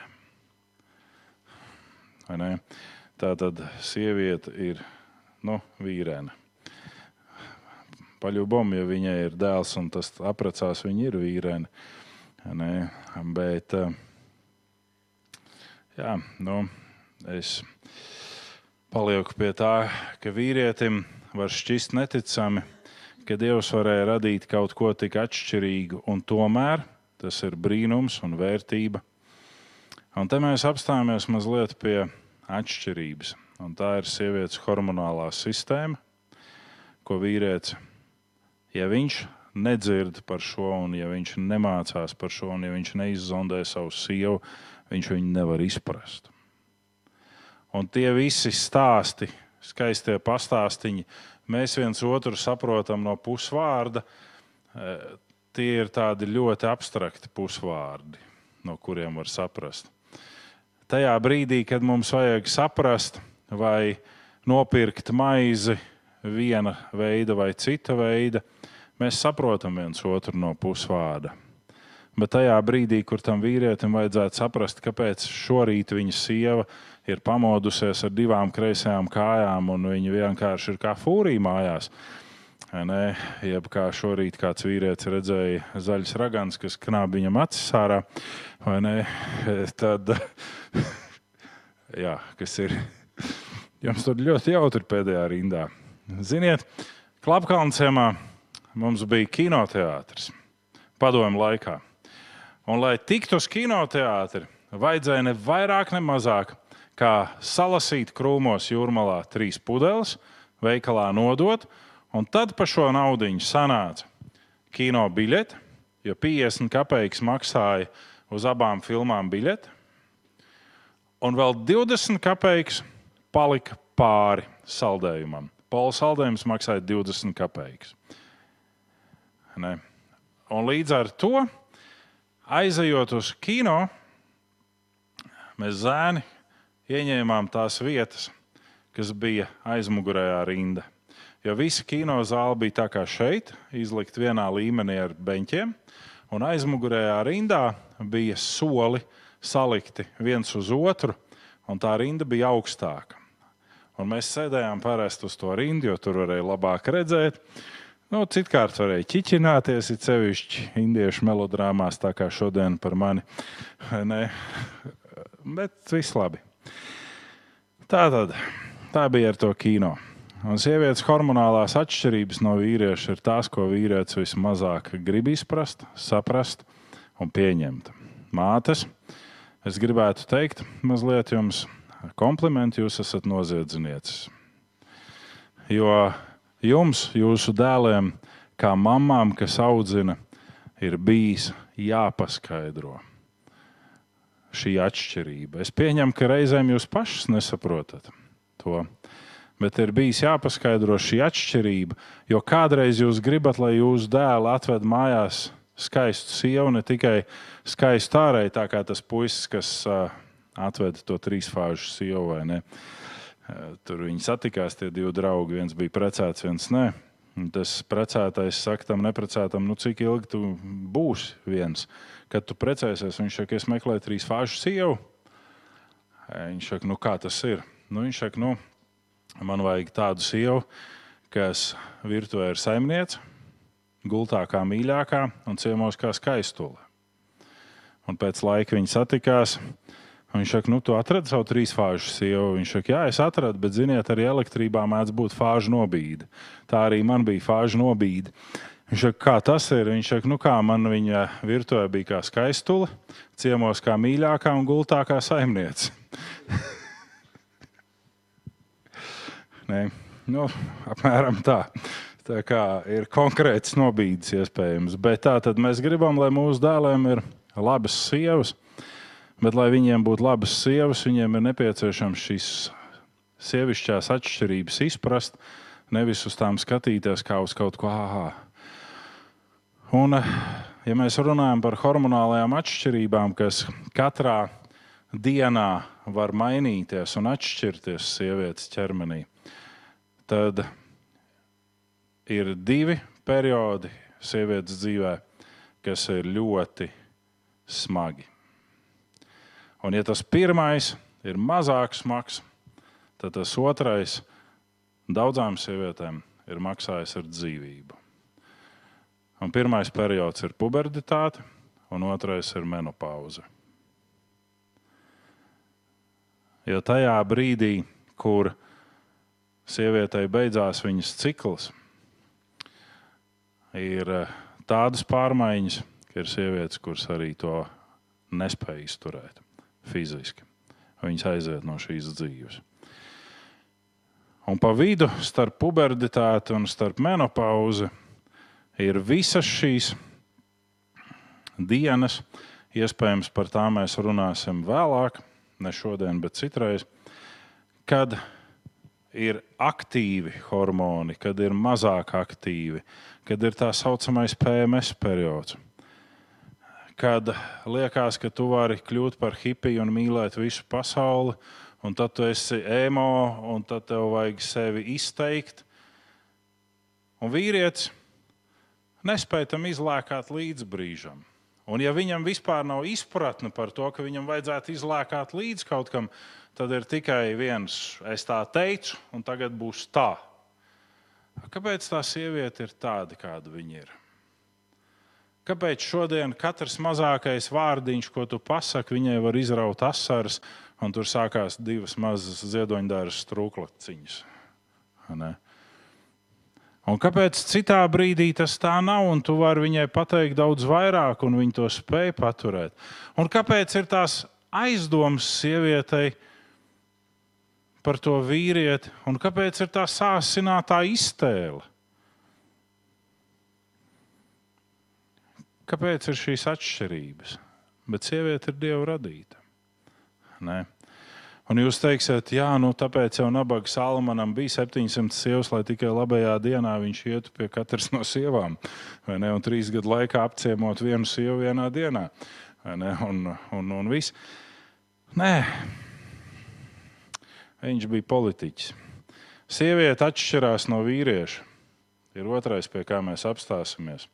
Tā tad sieviete ir nu, vīrene paļubom, ja viņai ir dēls un tas apprecās, viņa ir vīrene. Ne? Bet jā, nu, es palieku pie tā, ka vīrietim var šķist neticami, ka Dievs varēja radīt kaut ko tik atšķirīgu, un tomēr tas ir brīnums un vērtība. Un te mēs apstājamies mazliet pie atšķirības. Un tā ir sievietes hormonālā sistēma, ko vīrietis ja viņš nedzird par šo, un ja viņš nemācās par šo, un ja viņš neizzondē savu sievu, viņš viņu nevar izprast. Un tie visi stāsti, skaistie pastāstiņi, mēs viens otru saprotam no pusvārda. Eh, tie ir tādi ļoti abstrakti pusvārdi, no kuriem var saprast. Tajā brīdī, kad mums vajag saprast, vai nopirkt maizi viena veida vai cita veida, mēs saprotam viens otru no pusvārda. Bet tajā brīdī, kur tam vīrietim vajadzētu saprast, kāpēc šorīt viņa sieva ir pamodusies ar divām kreisajām kājām un viņa vienkārši ir kā fūrija mājās, Ne, jeb kā šorīt kāds vīrietis redzēja zaļas ragans, kas knāb viņam acis ārā, vai ne? [LAUGHS] Tad, [LAUGHS] jā, kas ir jums tur ļoti jautri pēdējā rindā. Ziniet, Klapkalnciemā mums bija kinoteātris padomu laikā. Un, lai tiktu uz kinoteātri, vajadzēja ne vairāk, ne mazāk kā salasīt krūmos jūrmalā trīs pudeles, veikalā nodot Un tad par šo naudu sanāca kino biļete, jo 50 kopeikas maksāja uz abām filmām biļete. Un vēl 20 kopeikas palika pāri saldējumam. Pola saldējums maksāja 20 kopeikas. Ne. Un līdz ar to, aizejot uz kino, mēs zēni ieņēmām tās vietas, kas bija aizmugurējā rindā. Jo visa kino zāle bija tā kā šeit, izlikt vienā līmenī ar beņķiem, un aizmugurējā rindā bija soli salikti viens uz otru, un tā rinda bija augstāka. Un mēs sēdējām parasti uz to rindu, jo tur varēja labāk redzēt. Nu, Citkārt varēja ķiķināties, it sevišķi indiešu melodrāmās, tā kā šodien par mani. [LAUGHS] Ne? Bet viss labi. Tā tad tā bija ar to kino. Un sievietes hormonālās atšķirības no vīrieša ir tās, ko vīrietis vismazāk grib izprast, saprast un pieņemt. Mātes, es gribētu teikt, mazliet jums komplimentu, jūs esat noziedznieces. Jo jums, jūsu dēliem, kā mamām, kas audzina, ir bijis jāpaskaidro šī atšķirība. Es pieņemu, ka reizēm jūs pašas nesaprotat to bet ir bijis jāpaskaidro šī atšķirība. Jo kādreiz jūs gribat, lai jūsu dēls atved mājās skaistu sievu, ne tikai skaistu ārēji, tā kā tas puisis, kas uh, atveda to trīsfāžu sievu. Uh, tur viņi satikās, tie divi draugi. Viens bija precēts, viens nē. Tas precētais saka tam neprecētam, nu, cik ilgi tu būsi viens. Kad tu precēsies, viņš saka, es meklēju trīs fāžu sievu. Viņš saka, nu, kā tas ir? Nu, viņš saka, nu, Man vajag tādu sievu, kas virtuvē ir saimniece, gultā kā mīļākā un ciemos kā skaistule. Un pēc laika viņi satikās. Viņš saka, nu, tu atradi savu trīsfāžu sievu. Viņš saka, jā, es atradu, bet, ziniet, arī elektrībā mēdz būt fāžu nobīde. Tā arī man bija fāžu nobīde. Viņš saka, kā tas ir? Viņš saka, nu, kā man viņa virtuvē bija kā skaistule, ciemos kā mīļākā un gultā kā saimniece. [LAUGHS] Nē, nu, apmēram tā. Tā kā ir konkrēts nobīdes iespējams. Bet tā tad mēs gribam, lai mūsu dēliem ir labas sievas, bet, lai viņiem būtu labas sievas, viņiem ir nepieciešams šīs sievišķās atšķirības izprast, nevis uz tām skatīties kā uz kaut ko āhā. Un, ja mēs runājam par hormonālajām atšķirībām, kas katrā dienā var mainīties un atšķirties sievietes ķermenī, tad ir divi periodi sievietes dzīvē, kas ir ļoti smagi. Un, ja tas pirmais ir mazāk smags, tad tas otrais daudzām sievietēm ir maksājis ar dzīvību. Un pirmais periods ir pubertāte, un otrais ir menopauze. Jo tajā brīdī, kur sievietei beidzās viņas cikls, ir eh, tādas pārmaiņas, ka ir sievietes, kuras arī to nespēja izturēt fiziski. Viņas aiziet no šīs dzīves. Un pa vidu starp pubertāti un starp menopauzi ir visas šīs dienas. Iespējams, par tām mēs runāsim vēlāk, ne šodien, bet citreiz, kad ir aktīvi hormoni, kad ir mazāk aktīvi, kad ir tā saucamais PMS periods. Kad liekas, ka tu vari kļūt par hipiju un mīlēt visu pasauli, un tad tu esi emo, un tad tev vajag sevi izteikt. Un vīrietis nespēja tam izlēkāt līdz brīžam. Un, ja viņam vispār nav izpratne par to, ka viņam vajadzētu izlēkāt līdz kaut kam, tad ir tikai viens, es tā teicu, un tagad būs tā. Kāpēc tā sieviete ir tāda, kāda viņa ir? Kāpēc šodien katrs mazākais vārdiņš, ko tu pasaki, viņai var izraut asaras, un tur sākās divas mazas ziedoņdāras strūklaciņas? Un kāpēc citā brīdī tas tā nav, un tu vari viņai pateikt daudz vairāk, un viņa to spēj paturēt? Un kāpēc ir tās aizdomas sievietei par to vīrieti, un kāpēc ir tā sāsinātā iztēle? Kāpēc ir šīs atšķirības? Bet sieviete ir dieva radīta. Nē. Un jūs teiksiet, jā, nu tāpēc jau nabaga Salmanam bija 700 sievas, lai tikai labajā dienā viņš ietu pie katras no sievām. Ne, un trīs gadu laikā apciemot vienu sievu vienā dienā. Un, un, un viss. Nē, viņš bija politiķis. Sieviete atšķirās no vīrieša. Ir otrais, pie kā mēs apstāsimies.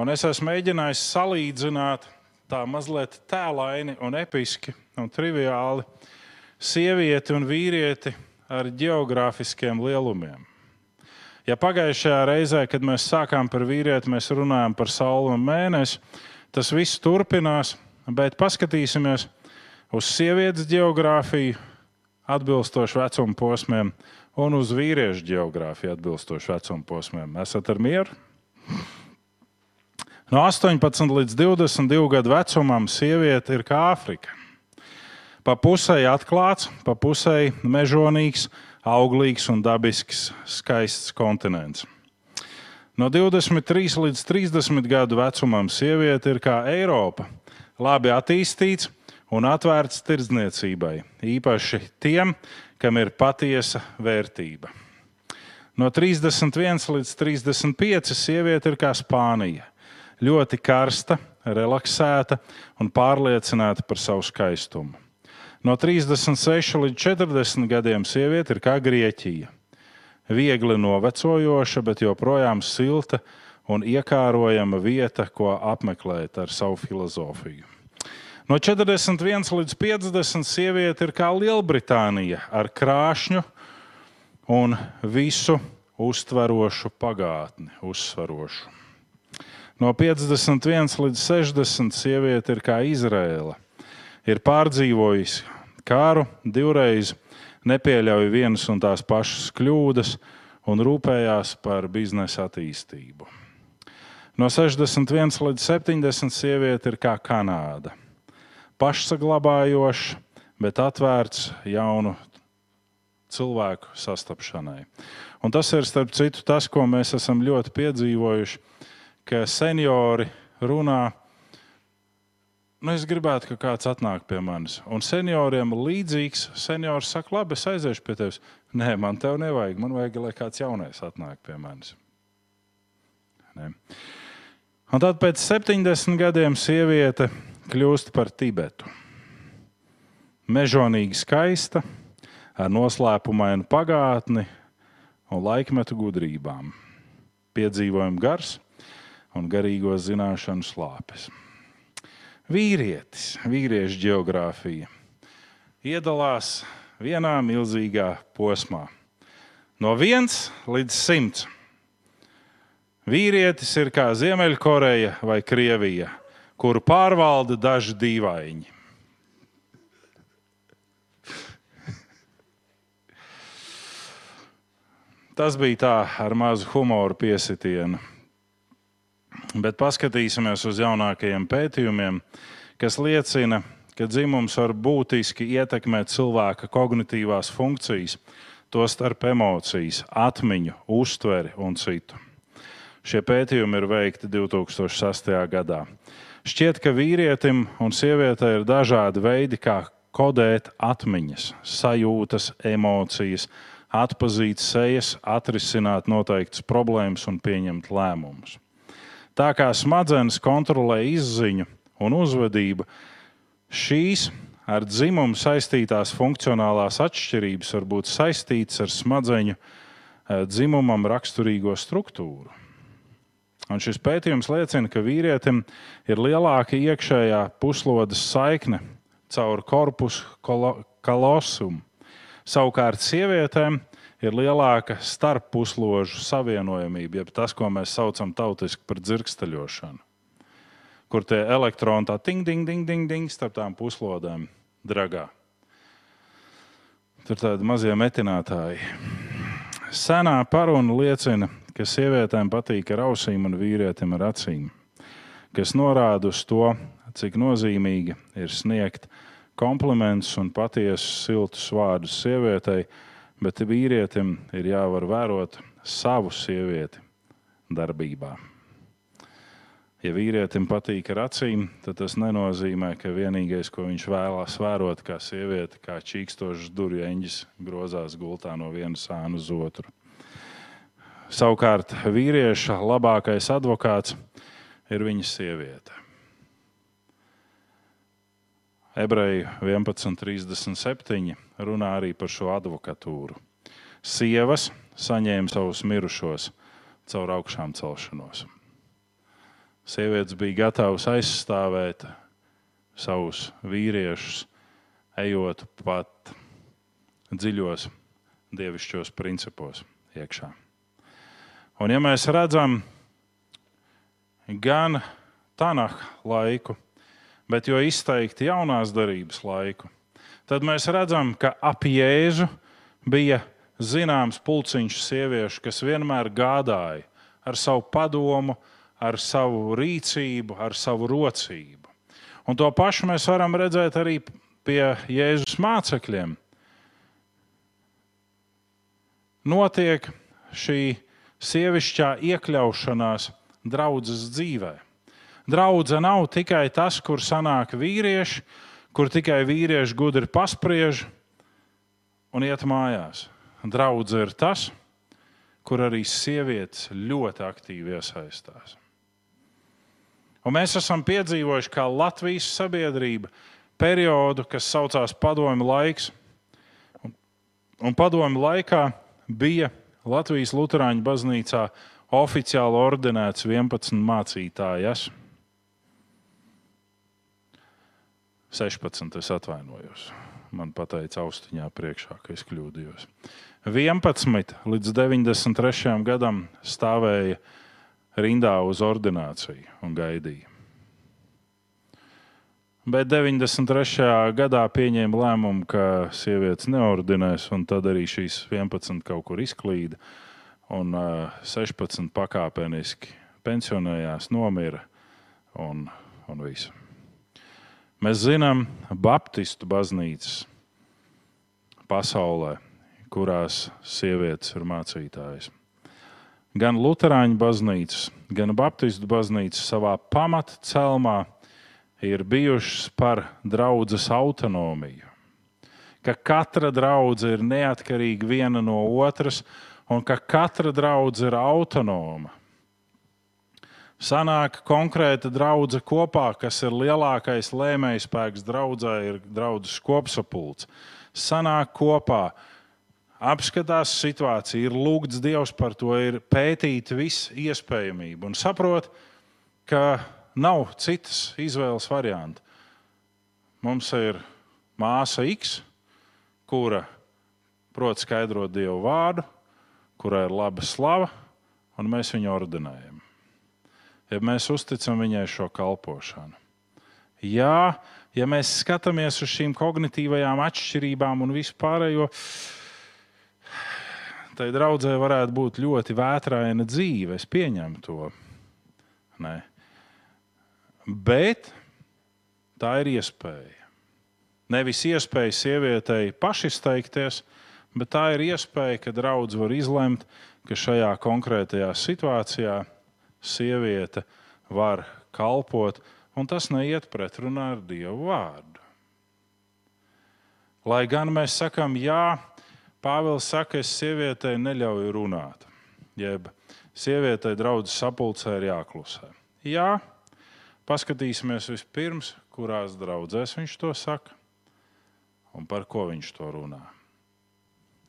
Un es esmu mēģinājis salīdzināt tā mazliet tēlaini un episki un triviāli sievieti un vīrieti ar geogrāfiskiem lielumiem. Ja pagājušajā reizē, kad mēs sākām par vīrieti, mēs runājām par sauli un mēnesi, tas viss turpinās, bet paskatīsimies uz sievietes geogrāfiju atbilstoši vecuma posmiem un uz vīriešu geogrāfiju atbilstoši vecuma posmiem. Esat ar mieru? No 18 līdz 22 gadu vecumam sieviete ir kā Āfrika. Pa pusē atklāts, pa pusē mežonīgs, auglīgs un dabisks, skaists kontinents. No 23 līdz 30 gadu vecumam sieviete ir kā Eiropa, labi attīstīts un atvērts tirdzniecībai, īpaši tiem, kam ir patiesa vērtība. No 31 līdz 35 sieviete ir kā Spānija, ļoti karsta, relaksēta un pārliecināta par savu skaistumu. No 36 līdz 40 gadiem sieviete ir kā Grieķija. Viegli novecojoša, bet joprojām silta un iekārojama vieta, ko apmeklēt ar savu filozofiju. No 41 līdz 50 sieviete ir kā Lielbritānija ar krāšņu un visu uztverošu pagātni, uzsverošu. No 51 līdz 60 sieviete ir kā Izraela. Ir pārdzīvojis kāru divreiz, nepieļauj vienas un tās pašas kļūdas un rūpējās par biznesa attīstību. No 61 līdz 70 sieviete ir kā Kanāda. Pašsaglabājoša, bet atvērts jaunu cilvēku sastapšanai. Un tas ir starp citu tas, ko mēs esam ļoti piedzīvojuši ka seniori runā. Nu, es gribētu, ka kāds atnāk pie manis. Un senioriem līdzīgs seniors saka, labi, es aiziešu pie tevis. Nē, man te nevajag. Man vajag, lai kāds jaunais atnāk pie manis. Ne. Un tad pēc 70 gadiem sieviete kļūst par Tibetu. Mežonīgi skaista, ar noslēpumainu pagātni un laikmetu gudrībām. Piedzīvojumi gars, un garīgo zināšanu slāpes. Vīrietis, vīriešu geogrāfija iedalās vienā milzīgā posmā. No 1 līdz 100. Vīrietis ir kā Ziemeļkoreja vai Krievija, kuru pārvalda daži dīvaini. Tas bija tā ar mazu humoru piesitienu bet paskatīsimies uz jaunākajiem pētījumiem, kas liecina, ka dzimums var būtiski ietekmēt cilvēka kognitīvās funkcijas, tostarp emocijas, atmiņu, uztveri un citu. Šie pētījumi ir veikti 2006. gadā. Šķiet, ka vīrietim un sievietei ir dažādi veidi, kā kodēt atmiņas, sajūtas, emocijas, atpazīt sejas, atrisināt noteiktas problēmas un pieņemt lēmumus. Tā kā smadzenes kontrolē izziņu un uzvedību, šīs ar dzimumu saistītās funkcionālās atšķirības var būt saistītas ar smadzeņu eh, dzimumam raksturīgo struktūru. Un šis pētījums liecina, ka vīrietim ir lielāka iekšējā puslodes saikne caur korpusu kolosumu. Savukārt sievietēm ir lielāka starppusložu savienojamība, jeb tas, ko mēs saucam tautiski par dzirksteļošanu, kur tie elektroni tā ting, ting, ting, ting, ting starp tām puslodēm dragā. Tur tādi mazie metinātāji. Senā paruna liecina, ka sievietēm patīk ar ausīm un vīrietim ar acīm, kas norāda uz to, cik nozīmīgi ir sniegt komplimentus un patiesus siltus vārdus sievietei, bet vīrietim ir jāvar vērot savu sievieti darbībā. Ja vīrietim patīk ar acīm, tad tas nenozīmē, ka vienīgais, ko viņš vēlās vērot, kā sieviete, kā čīkstošs durvju eņģis, grozās gultā no viena sāna uz otru. Savukārt vīrieša labākais advokāts ir viņa sieviete. Ebreju 11.37 runā arī par šo advokatūru. Sievas saņēma savus mirušos caur augšām celšanos. Sievietes bija gatavas aizstāvēt savus vīriešus, ejot pat dziļos dievišķos principos iekšā. Un, ja mēs redzam gan Tanaka laiku, bet jo izteikti jaunās darbības laiku, tad mēs redzam, ka ap Jēzu bija zināms pulciņš sieviešu, kas vienmēr gādāja ar savu padomu, ar savu rīcību, ar savu rocību. Un to pašu mēs varam redzēt arī pie Jēzus mācekļiem. Notiek šī sievišķā iekļaušanās draudzes dzīvē. Draudze nav tikai tas, kur sanāk vīrieši, kur tikai vīrieši gudri paspriež un iet mājās. Draudze ir tas, kur arī sievietes ļoti aktīvi iesaistās. Un mēs esam piedzīvojuši, kā Latvijas sabiedrība periodu, kas saucās Padomju laiks. Un, un padomju laikā bija Latvijas Lutāņu baznīcā oficiāli ordinēts 11 mācītājas. 16, es atvainojos. Man teica, austiņā priekšā, ka es kļūdījos. 11 līdz 93. gadam stāvēja rindā uz ordināciju un gaidīja. Bet 93. gadā pieņēma lēmumu, ka sievietes neordinēs, un tad arī šīs 11 kaut kur izklīda. Un uh, 16 pakāpeniski pensionējās, nomira un, un viss. Mēs zinām, Baptistu baznīcas pasaulē, kurās sievietes ir mācītājas. Gan Lutāņu baznīcas, gan Baptistu baznīcas savā pamatcelmā ir bijušas par draudzes autonomiju. Ka katra draudzene ir neatkarīga viena no otras, un ka katra draudzene ir autonoma. Sanāk konkrēta draudzene kopā, kas ir lielākais lēmējspēks draudzē, ir draudzes kopsapulcs. Sanāk kopā, apskatās situāciju, ir lūgts Dievs par to, ir pētīta visu iespējamību un saprot, ka nav citas izvēles varianta. Mums ir māsa X, kura prot skaidrot Dievu vārdu, kurai ir laba slava, un mēs viņu ordinējam. Ja mēs uzticam viņai šo kalpošanu. Jā, ja mēs skatāmies uz šīm kognitīvajām atšķirībām un vispārējo, tad draudzē varētu būt ļoti vētraina dzīve. Es pieņemu to. Nē. Bet tā ir iespēja. Nevis iespēja sievietei pašizteikties, bet tā ir iespēja, ka draugs var izlemt, ka šajā konkrētajā situācijā sieviete var kalpot, un tas neiet pretrunā ar Dievu vārdu. Lai gan mēs sakām, jā, Pāvils saka, es sievietei neļauju runāt, jeb sievietei draudzes sapulcē ir jāklusē. Jā, paskatīsimies vispirms, kurās draudzēs viņš to saka un par ko viņš to runā.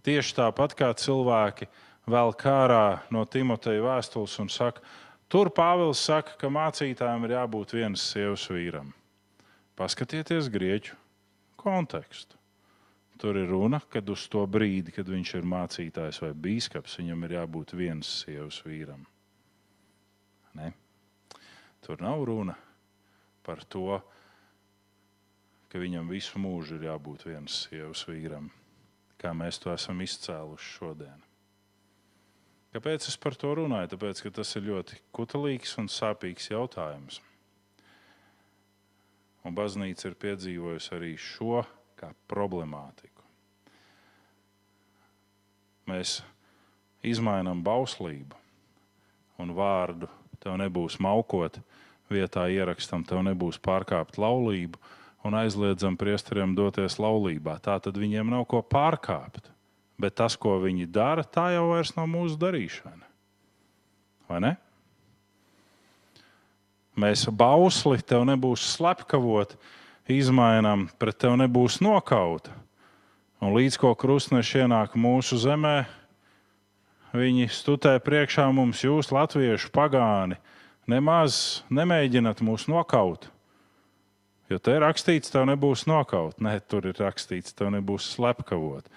Tieši tāpat kā cilvēki vēl kārā no Timoteja vēstules un saka, tur Pāvils saka, ka mācītājiem ir jābūt vienas sievas vīram. Paskatieties grieķu kontekstu. Tur ir runa, kad uz to brīdi, kad viņš ir mācītājs vai biskups, viņam ir jābūt vienas sievas vīram. Ne? Tur nav runa par to, ka viņam visu mūžu ir jābūt vienas sievas vīram, kā mēs to esam izcēluši šodien. Kāpēc es par to runāju? Tāpēc, ka tas ir ļoti kutelīgs un sāpīgs jautājums. Un baznīca ir piedzīvojusi arī šo kā problemātiku mēs izmainām bauslību un vārdu, tev nebūs maukot, vietā ierakstam, tev nebūs pārkāpt laulību un aizliedzam priesteriem doties laulībā. Tā tad viņiem nav ko pārkāpt. Bet tas, ko viņi dara, tā jau vairs nav mūsu darīšana. Vai ne? Mēs bausli, tev nebūs slepkavot, izmainām, pret tevi nebūs nokauta. Un līdz ko krustneši ienāk mūsu zemē, viņi studē priekšā mums, jūs, latviešu pagāni, nemaz nemēģināt mūs nokaut. Jo te ir rakstīts, tev nebūs nokaut. Nē, tur ir rakstīts, tev nebūs slepkavot.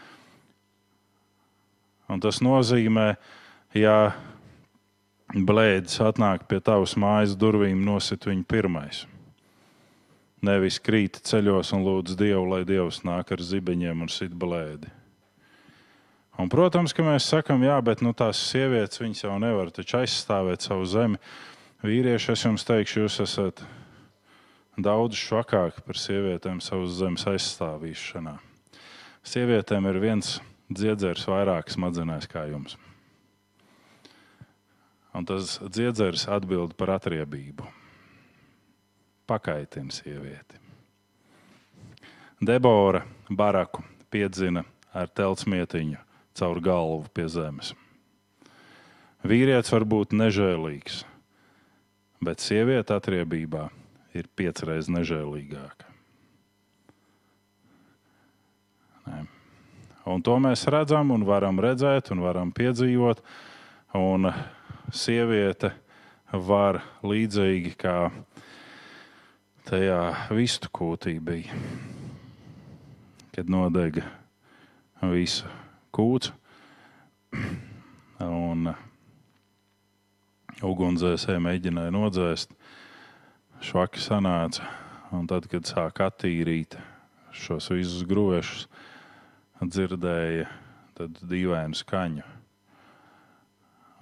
Un tas nozīmē, ja blēdis atnāk pie tavas mājas durvīm, nosit viņu pirmais. Nevis krīt ceļos un lūdz Dievu, lai Dievs nāk ar zibeņiem un sit blēdi. Un, protams, ka mēs sakām, jā, bet nu, tās sievietes jau nevar aizstāvēt savu zemi. Vīrieši, es jums teikšu, jūs esat daudz švakāki par sievietēm savas zemes aizstāvīšanā. Sievietēm ir viens dziedzers vairāk smadzenēs kā jums. Un tas dziedzers atbild par atriebību pakaitina sievieti. Debora baraku piedzina ar teltsmietiņu caur galvu pie zemes. Vīrietis var būt nežēlīgs, bet sieviete atriebībā ir piecreiz nežēlīgāka. Un to mēs redzam, un varam redzēt, un varam piedzīvot. Un sieviete var līdzīgi kā tajā vistu kūtī bija, kad nodega visa kūts. Un ugunsdzēsēji mēģināja nodzēst, švaki sanāca. Un tad, kad sāka attīrīt šos visus grūvešus, dzirdēja dīvainu skaņu.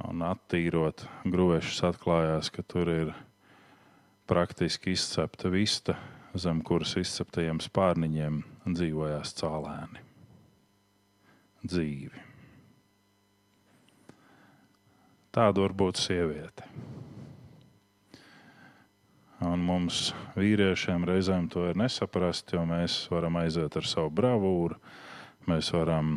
Un attīrot grūvešus, atklājās, ka tur ir praktiski izcepta vista, zem kuras izceptajiem spārniņiem dzīvojās cēlēni. Dzīvi. Tāda var būt sieviete. Un mums, vīriešiem, reizēm to ir nesaprast, jo mēs varam aiziet ar savu bravūru, mēs varam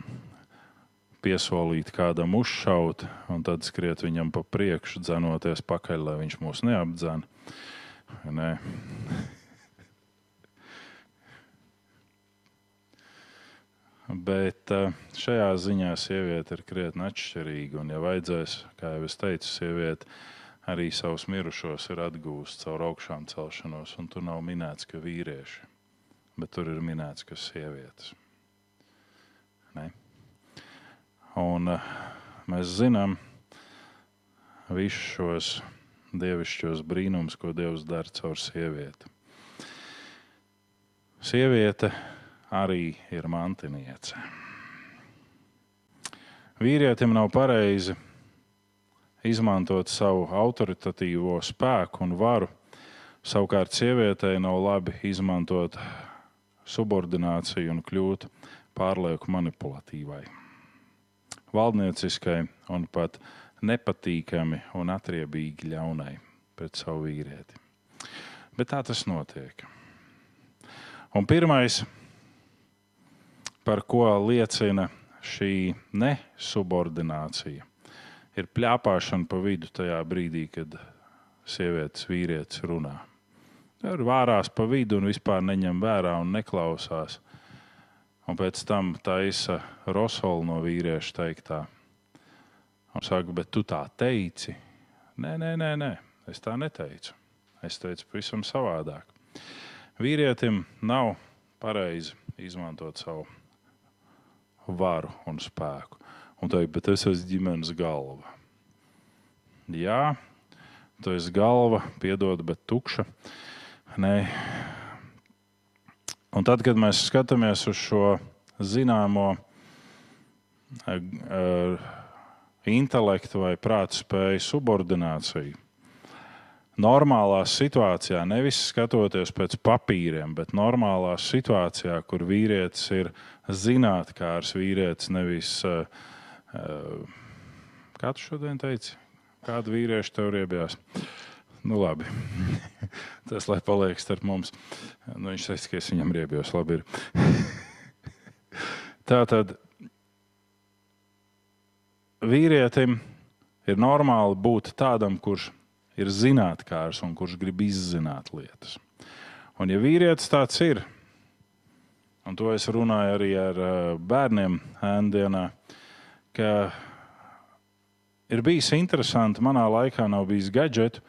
piesolīt kādam uzšaut, un tad skriet viņam pa priekšu, dzenoties pakaļ, lai viņš mūs neapdzena. Nē. Bet eh, šajā ziņā sieviete ir krietni atšķirīga. Un, ja vajadzēs, kā jau es teicu, sieviete arī savus mirušos ir atgūsta caur augšām celšanos. Tur nav minēts, ka vīrieši, bet tur ir minēts, ka sievietes. Ne? Un eh, mēs zinām visus šos dievišķos brīnumus, ko Dievs dara caur sievieti. Sieviete arī ir mantiniece. Vīrietim nav pareizi izmantot savu autoritatīvo spēku un varu. Savukārt, sievietei nav labi izmantot subordināciju un kļūt pārlieku manipulatīvai, valdnieciskai un pat nepatīkami un atriebīgi ļaunai pret savu vīrieti. Bet tā tas notiek. Un pirmais, par ko liecina šī nesubordinācija ir plāpāšana pa vidu tajā brīdī, kad sievietes vīrietis runā. Tur vārās pa vidu un vispār neņem vērā un neklausās. Un pēc tam taisa rosolu no vīrieša teiktā. Un saka, bet tu tā teici. Nē, nē, nē, nē, es tā neteicu. Es teicu pavisam savādāk. Vīrietim nav pareizi izmantot savu varu un spēku. Un teikt, bet es esmu ģimenes galva. Jā, tu esi galva, piedod, bet tukša. Nē. Un tad, kad mēs skatāmies uz šo zināmo uh, intelektu vai prāta spēju subordināciju, normālā situācijā, nevis skatoties pēc papīriem, bet normālā situācijā, kur vīrietis ir zinātnākārs vīrietis, nevis uh, uh, kā tu šodien teici, kādu vīriešu tev riebjās. Nu, labi. [LAUGHS] Tas, lai paliek starp mums. Nu, viņš teica, ka es viņam riebjos. Labi. [LAUGHS] Tā tad vīrietim ir normāli būt tādam, kurš ir zinātnēkārs un kurš grib izzināt lietas. Un, ja vīrietis tāds ir, un to es runāju arī ar bērniem ēndienā, ka ir bijis interesanti, manā laikā nav bijis gadgetu,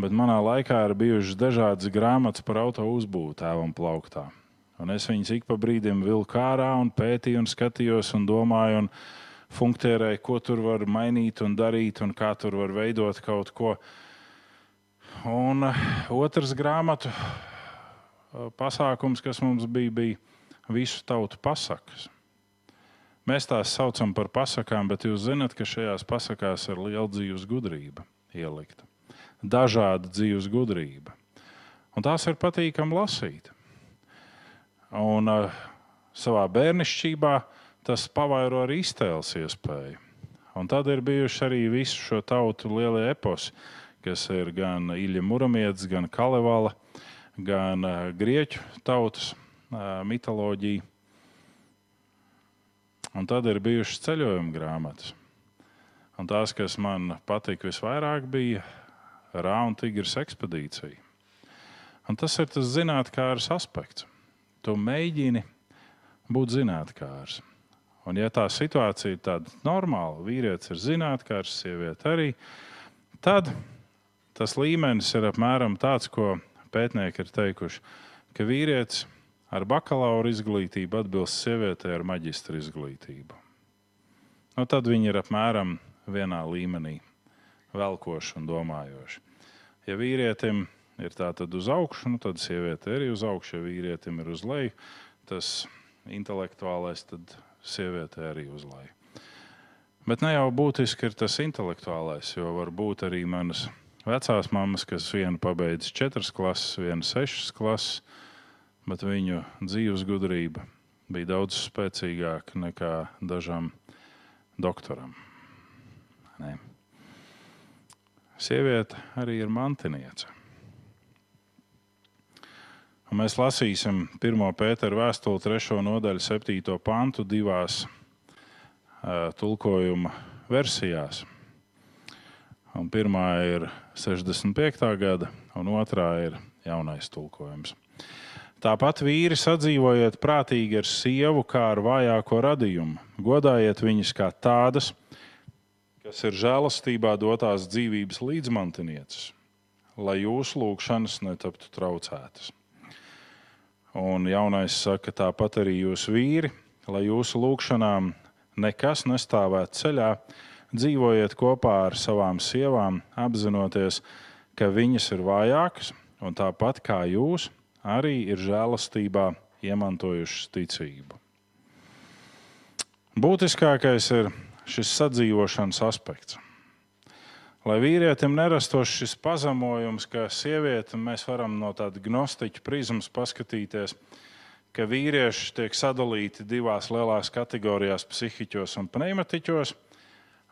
bet manā laikā ir bijušas dažādas grāmatas par auto uzbūvi tēvam plauktā. Un es viņus ik pa brīdim vilku ārā un pētīju, un skatījos un domāju, un funkcionēju, ko tur var mainīt un darīt, un kā tur var veidot kaut ko. Un otrs grāmatu pasākums, kas mums bija, bija visu tautu pasakas. Mēs tās saucam par pasakām, bet jūs zināt, ka šajās pasakās ir liela dzīves gudrība ielikta dažāda dzīves gudrība. Un tās ir patīkami lasīt. Un uh, savā bērnišķībā tas pavairo arī iztēles iespēju. Un tad ir bijuši arī visu šo tautu lielie eposi, kas ir gan Ilja Muramietis, gan Kalevala, gan uh, Grieķu tautas uh, mitoloģija. Un tad ir bijušas ceļojuma grāmatas. Un tās, kas man patika visvairāk, bija Rāuna tigras ekspedīcija. Un tas ir tas zinātnēkārs aspekts. Tu mēģini būt zinātnēkārs. Un, ja tā situācija ir tāda normāla, vīrietis ir zinātnēkārs, sieviete arī, tad tas līmenis ir apmēram tāds, ko pētnieki ir teikuši, ka vīrietis ar bakalaura izglītību atbilst sievietei ar maģistra izglītību. Nu, tad viņi ir apmēram vienā līmenī, velkoši un domājoši. Ja vīrietim ir tā tad uz augšu, nu, tad sieviete arī uz augšu. Ja vīrietim ir uz leju, tas intelektuālais, tad sieviete arī uz leju. Bet ne jau būtiski ir tas intelektuālais, jo var būt arī manas vecās mammas, kas vienu pabeidz četras klases, vienu sešas klases, bet viņu dzīves gudrība bija daudz spēcīgāka nekā dažam doktoram. Ne. Sieviete arī ir mantiniece. Un mēs lasīsim 1. pētera vēstuli 3. nodaļu 7. pantu divās uh, tulkojuma versijās. Un pirmā ir 65. gada, un otrā ir jaunais tulkojums. Tāpat vīri sadzīvojiet prātīgi ar sievu, kā ar vājāko radījumu. Godājiet viņus kā tādas, kas ir žēlastībā dotās dzīvības līdzmantinieces, lai jūsu lūgšanas netaptu traucētas. Un jaunais saka, tāpat arī jūs vīri, lai jūsu lūgšanām nekas nestāvētu ceļā, dzīvojiet kopā ar savām sievām, apzinoties, ka viņas ir vājākas, un tāpat kā jūs, arī ir žēlastībā iemantojušas ticību. Būtiskākais ir šis sadzīvošanas aspekts. Lai vīrietim nerastos šis pazemojums, ka sieviete, mēs varam no tāda gnostiķa prizmas paskatīties, ka vīrieši tiek sadalīti divās lielās kategorijās - psihiķos un pneimatiķos.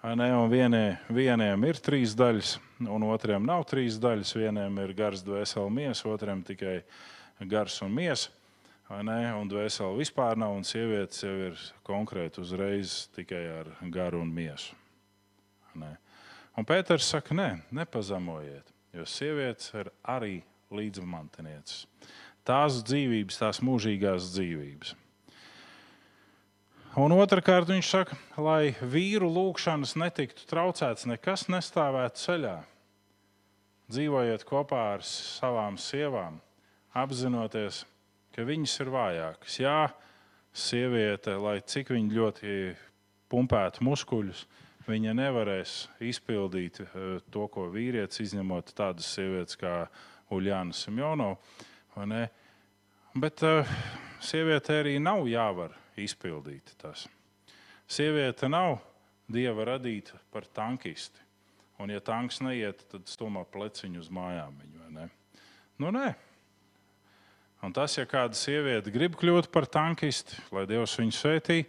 Ne, un vienie, vieniem ir trīs daļas, un otriem nav trīs daļas. Vieniem ir gars, dvēseli, miesa, otriem tikai gars un miesa. Un dvēseli vispār nav, un sievietes jau ir konkrēti uzreiz tikai ar garu un miesu. Un Pēters saka, nē, nepazemojiet, jo sievietes ir arī līdzmantenieces. Tās dzīvības, tās mūžīgās dzīvības. Un otrkārt, viņš saka, lai vīru lūgšanas netiktu traucēts, nekas nestāvētu ceļā. Dzīvojiet kopā ar savām sievām, apzinoties, ka viņas ir vājākas. Jā, sieviete, lai cik viņa ļoti pumpētu muskuļus, viņa nevarēs izpildīt eh, to, ko vīrietis, izņemot tādas sievietes kā Uljāna Simjonova. Bet uh, sievietei arī nav jāvar izpildīt tas. Sieviete nav dieva radīta par tankisti. Un, ja tanks neiet, tad stumā pleciņu uz mājām. Viņu, nu, nē. Un tas, ja kāda sieviete grib kļūt par tankisti, lai Dievs viņu svētī,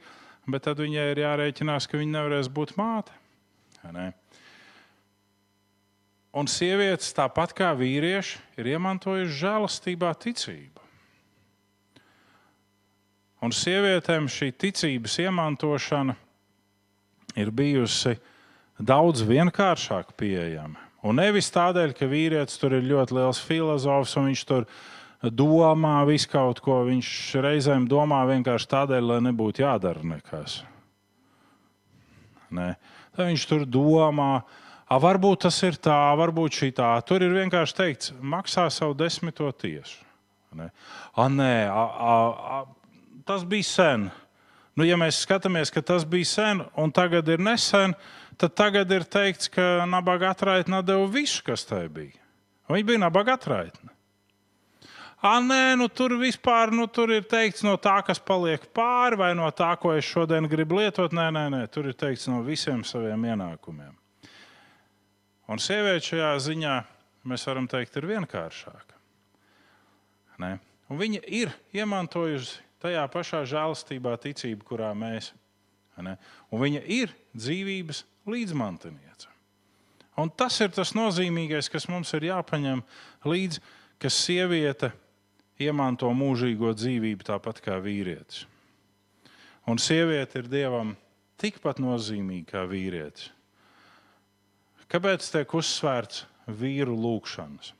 bet tad viņai ir jārēķinās, ka viņa nevarēs būt māte. ne? Un sievietes, tāpat kā vīrieši, ir iemantojuši žēlastībā ticību. Un sievietēm šī ticības iemantošana ir bijusi daudz vienkāršāk pieejama. Un nevis tādēļ, ka vīrietis tur ir ļoti liels filozofs un viņš tur domā visu kaut ko. Viņš reizēm domā vienkārši tādēļ, lai nebūtu jādara nekas. Nē. Tad viņš tur domā, a, varbūt tas ir tā, varbūt šī tā. Tur ir vienkārši teikts, maksā savu desmito tiesu. Ne? A, nē, a, a, a, tas bija sen. Nu, ja mēs skatāmies, ka tas bija sen un tagad ir nesen, tad tagad ir teikts, ka nabaga atraitne deva visu, kas tai bija. Viņa bija nabaga atraitne. Ah, nē, nu, tur vispār nu, tur ir teikts no tā, kas paliek pāri, vai no tā, ko es šodien gribu lietot. Nē, nē, nē, tur ir teikts no visiem saviem ienākumiem. Un sieviete šajā ziņā, mēs varam teikt, ir vienkāršāka. Viņa ir iemantojusi tajā pašā žēlastībā ticību, kurā mēs. Un viņa ir dzīvības līdzmantiniece. Un tas ir tas nozīmīgais, kas mums ir jāpaņem līdzi, ka sieviete iemanto mūžīgo dzīvību tāpat kā vīrietis. Un sieviete ir dievam tikpat nozīmīga kā vīrietis. Kāpēc tiek uzsvērts vīru lūgšanas?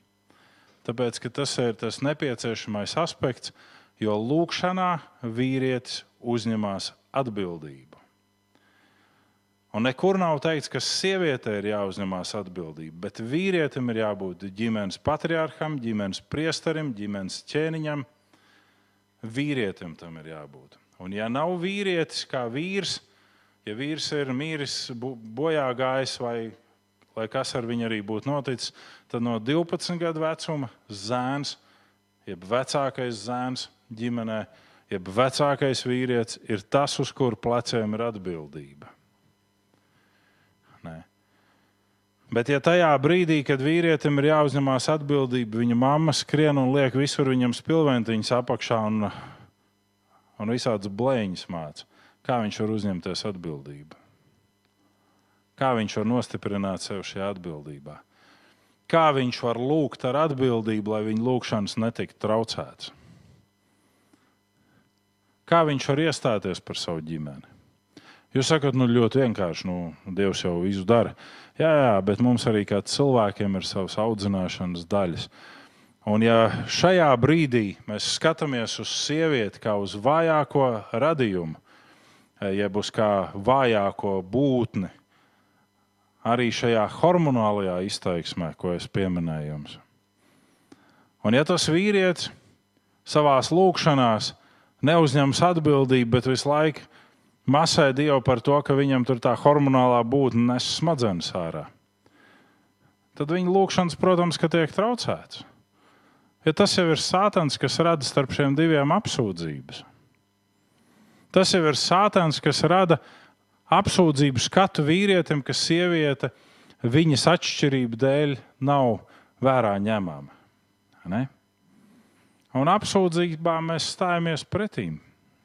Tāpēc, ka tas ir tas nepieciešamais aspekts, jo lūgšanā vīrietis uzņemas atbildību. Un nekur nav teikts, ka sievietei ir jāuzņemās atbildība, bet vīrietim ir jābūt ģimenes patriarcham, ģimenes priesterim, ģimenes ķēniņam. Vīrietim tam ir jābūt. Un ja nav vīrietis kā vīrs, ja vīrs ir mīris, bojā gājis vai, vai kas ar viņu arī būtu noticis, tad no 12 gadu vecuma zēns, jeb vecākais zēns ģimenē, jeb vecākais vīrietis ir tas, uz kuru pleciem ir atbildība. Nē. Bet, ja tajā brīdī, kad vīrietim ir jāuzņemās atbildība, viņa mamma skrien un liek visur viņam spilventiņas apakšā un, un visādas blēņas māca, kā viņš var uzņemties atbildību? Kā viņš var nostiprināt sev šajā atbildībā? Kā viņš var lūgt ar atbildību, lai viņa lūgšanas netiktu traucētas? Kā viņš var iestāties par savu ģimeni? Jūs sakat, nu ļoti vienkārši, nu, Dievs jau visu dara. Jā, jā, bet mums arī kā cilvēkiem ir savas audzināšanas daļas. Un ja šajā brīdī mēs skatāmies uz sievieti kā uz vājāko radījumu, jeb uz kā vājāko būtni, arī šajā hormonālajā izteiksmē, ko es pieminēju jums. Un ja tas vīrietis savā lūkšanā neuzņems atbildību, bet visu laiku masē Dievu par to, ka viņam tur tā hormonālā būtne nes smadzenes ārā. Tad viņa lūkšanas, protams, tiek traucēts. Ja tas jau ir sātans, kas rada starp šiem diviem apsūdzības. Tas jau ir sātans, kas rada apsūdzību skatu vīrietim, ka sieviete viņas atšķirību dēļ nav vērā ņemama. Ne? Un apsūdzībām mēs stājamies pretīm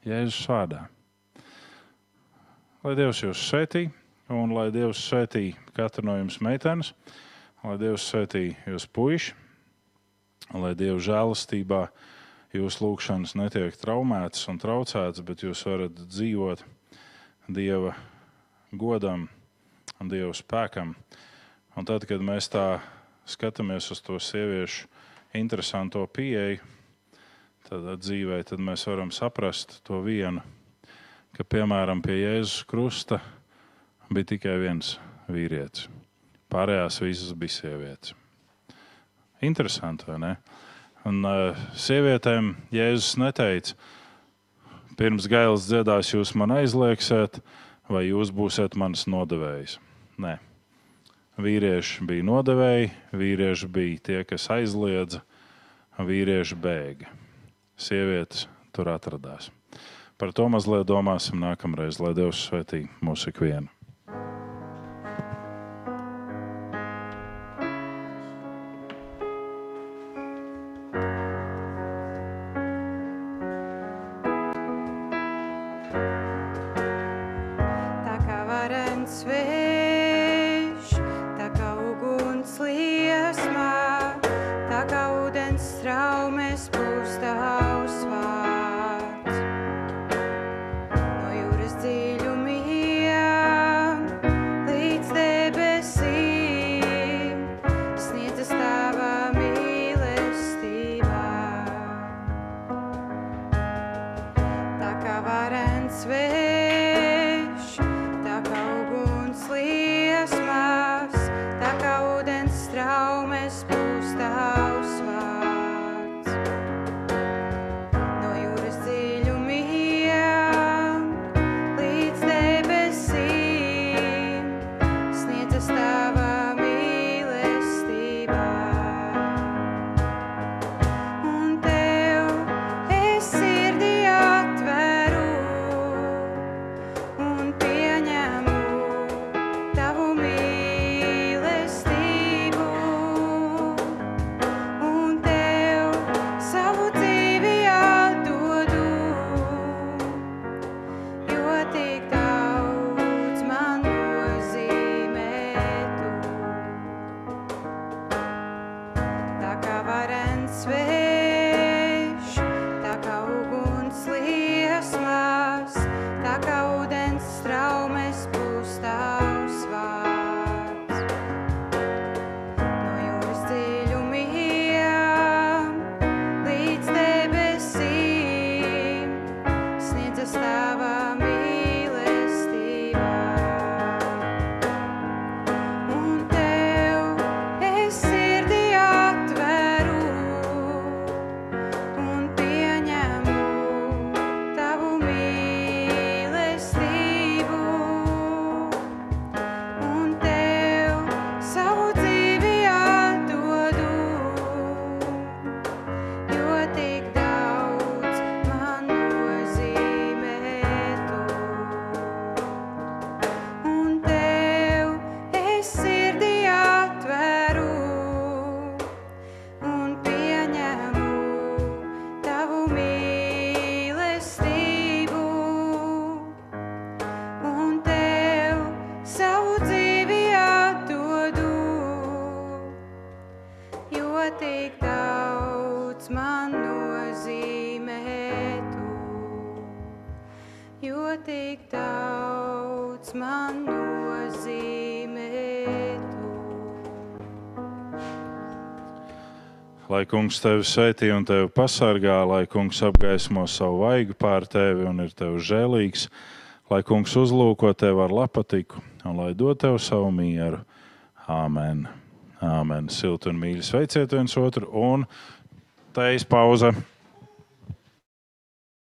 Jēzus vārdā. Lai Dievs jūs svētī, un lai Dievs svētī katru no jums meitenes, lai Dievs svētī jūs puiši, lai Dievs žēlastībā jūsu lūgšanas netiek traumētas un traucētas, bet jūs varat dzīvot Dieva godam un Dieva spēkam. Un tad, kad mēs tā skatāmies uz to sieviešu interesanto pieeju, tad dzīvē tad mēs varam saprast to vienu, ka piemēram pie Jēzus krusta bija tikai viens vīrietis. Pārējās visas bija sievietes. Interesanti, vai ne? Un uh, sievietēm Jēzus neteica, pirms gailas dziedās, jūs man aizliegsiet, vai jūs būsiet mans nodevējs. Nē, vīrieši bija nodevēji, vīrieši bija tie, kas aizliedza, vīrieši bēga. Sievietes tur atradās. Par to mazliet domāsim nākamreiz, lai Dievs svētī mūsu ikvienu. Kungs tevi svētī un tevi pasargā, lai kungs apgaismo savu vaigu pār tevi un ir tev žēlīgs, lai kungs uzlūko tevi ar lapatiku un lai dod tev savu mieru. Āmen! Āmen! Silti un mīļi sveiciet viens otru un teijas pauze!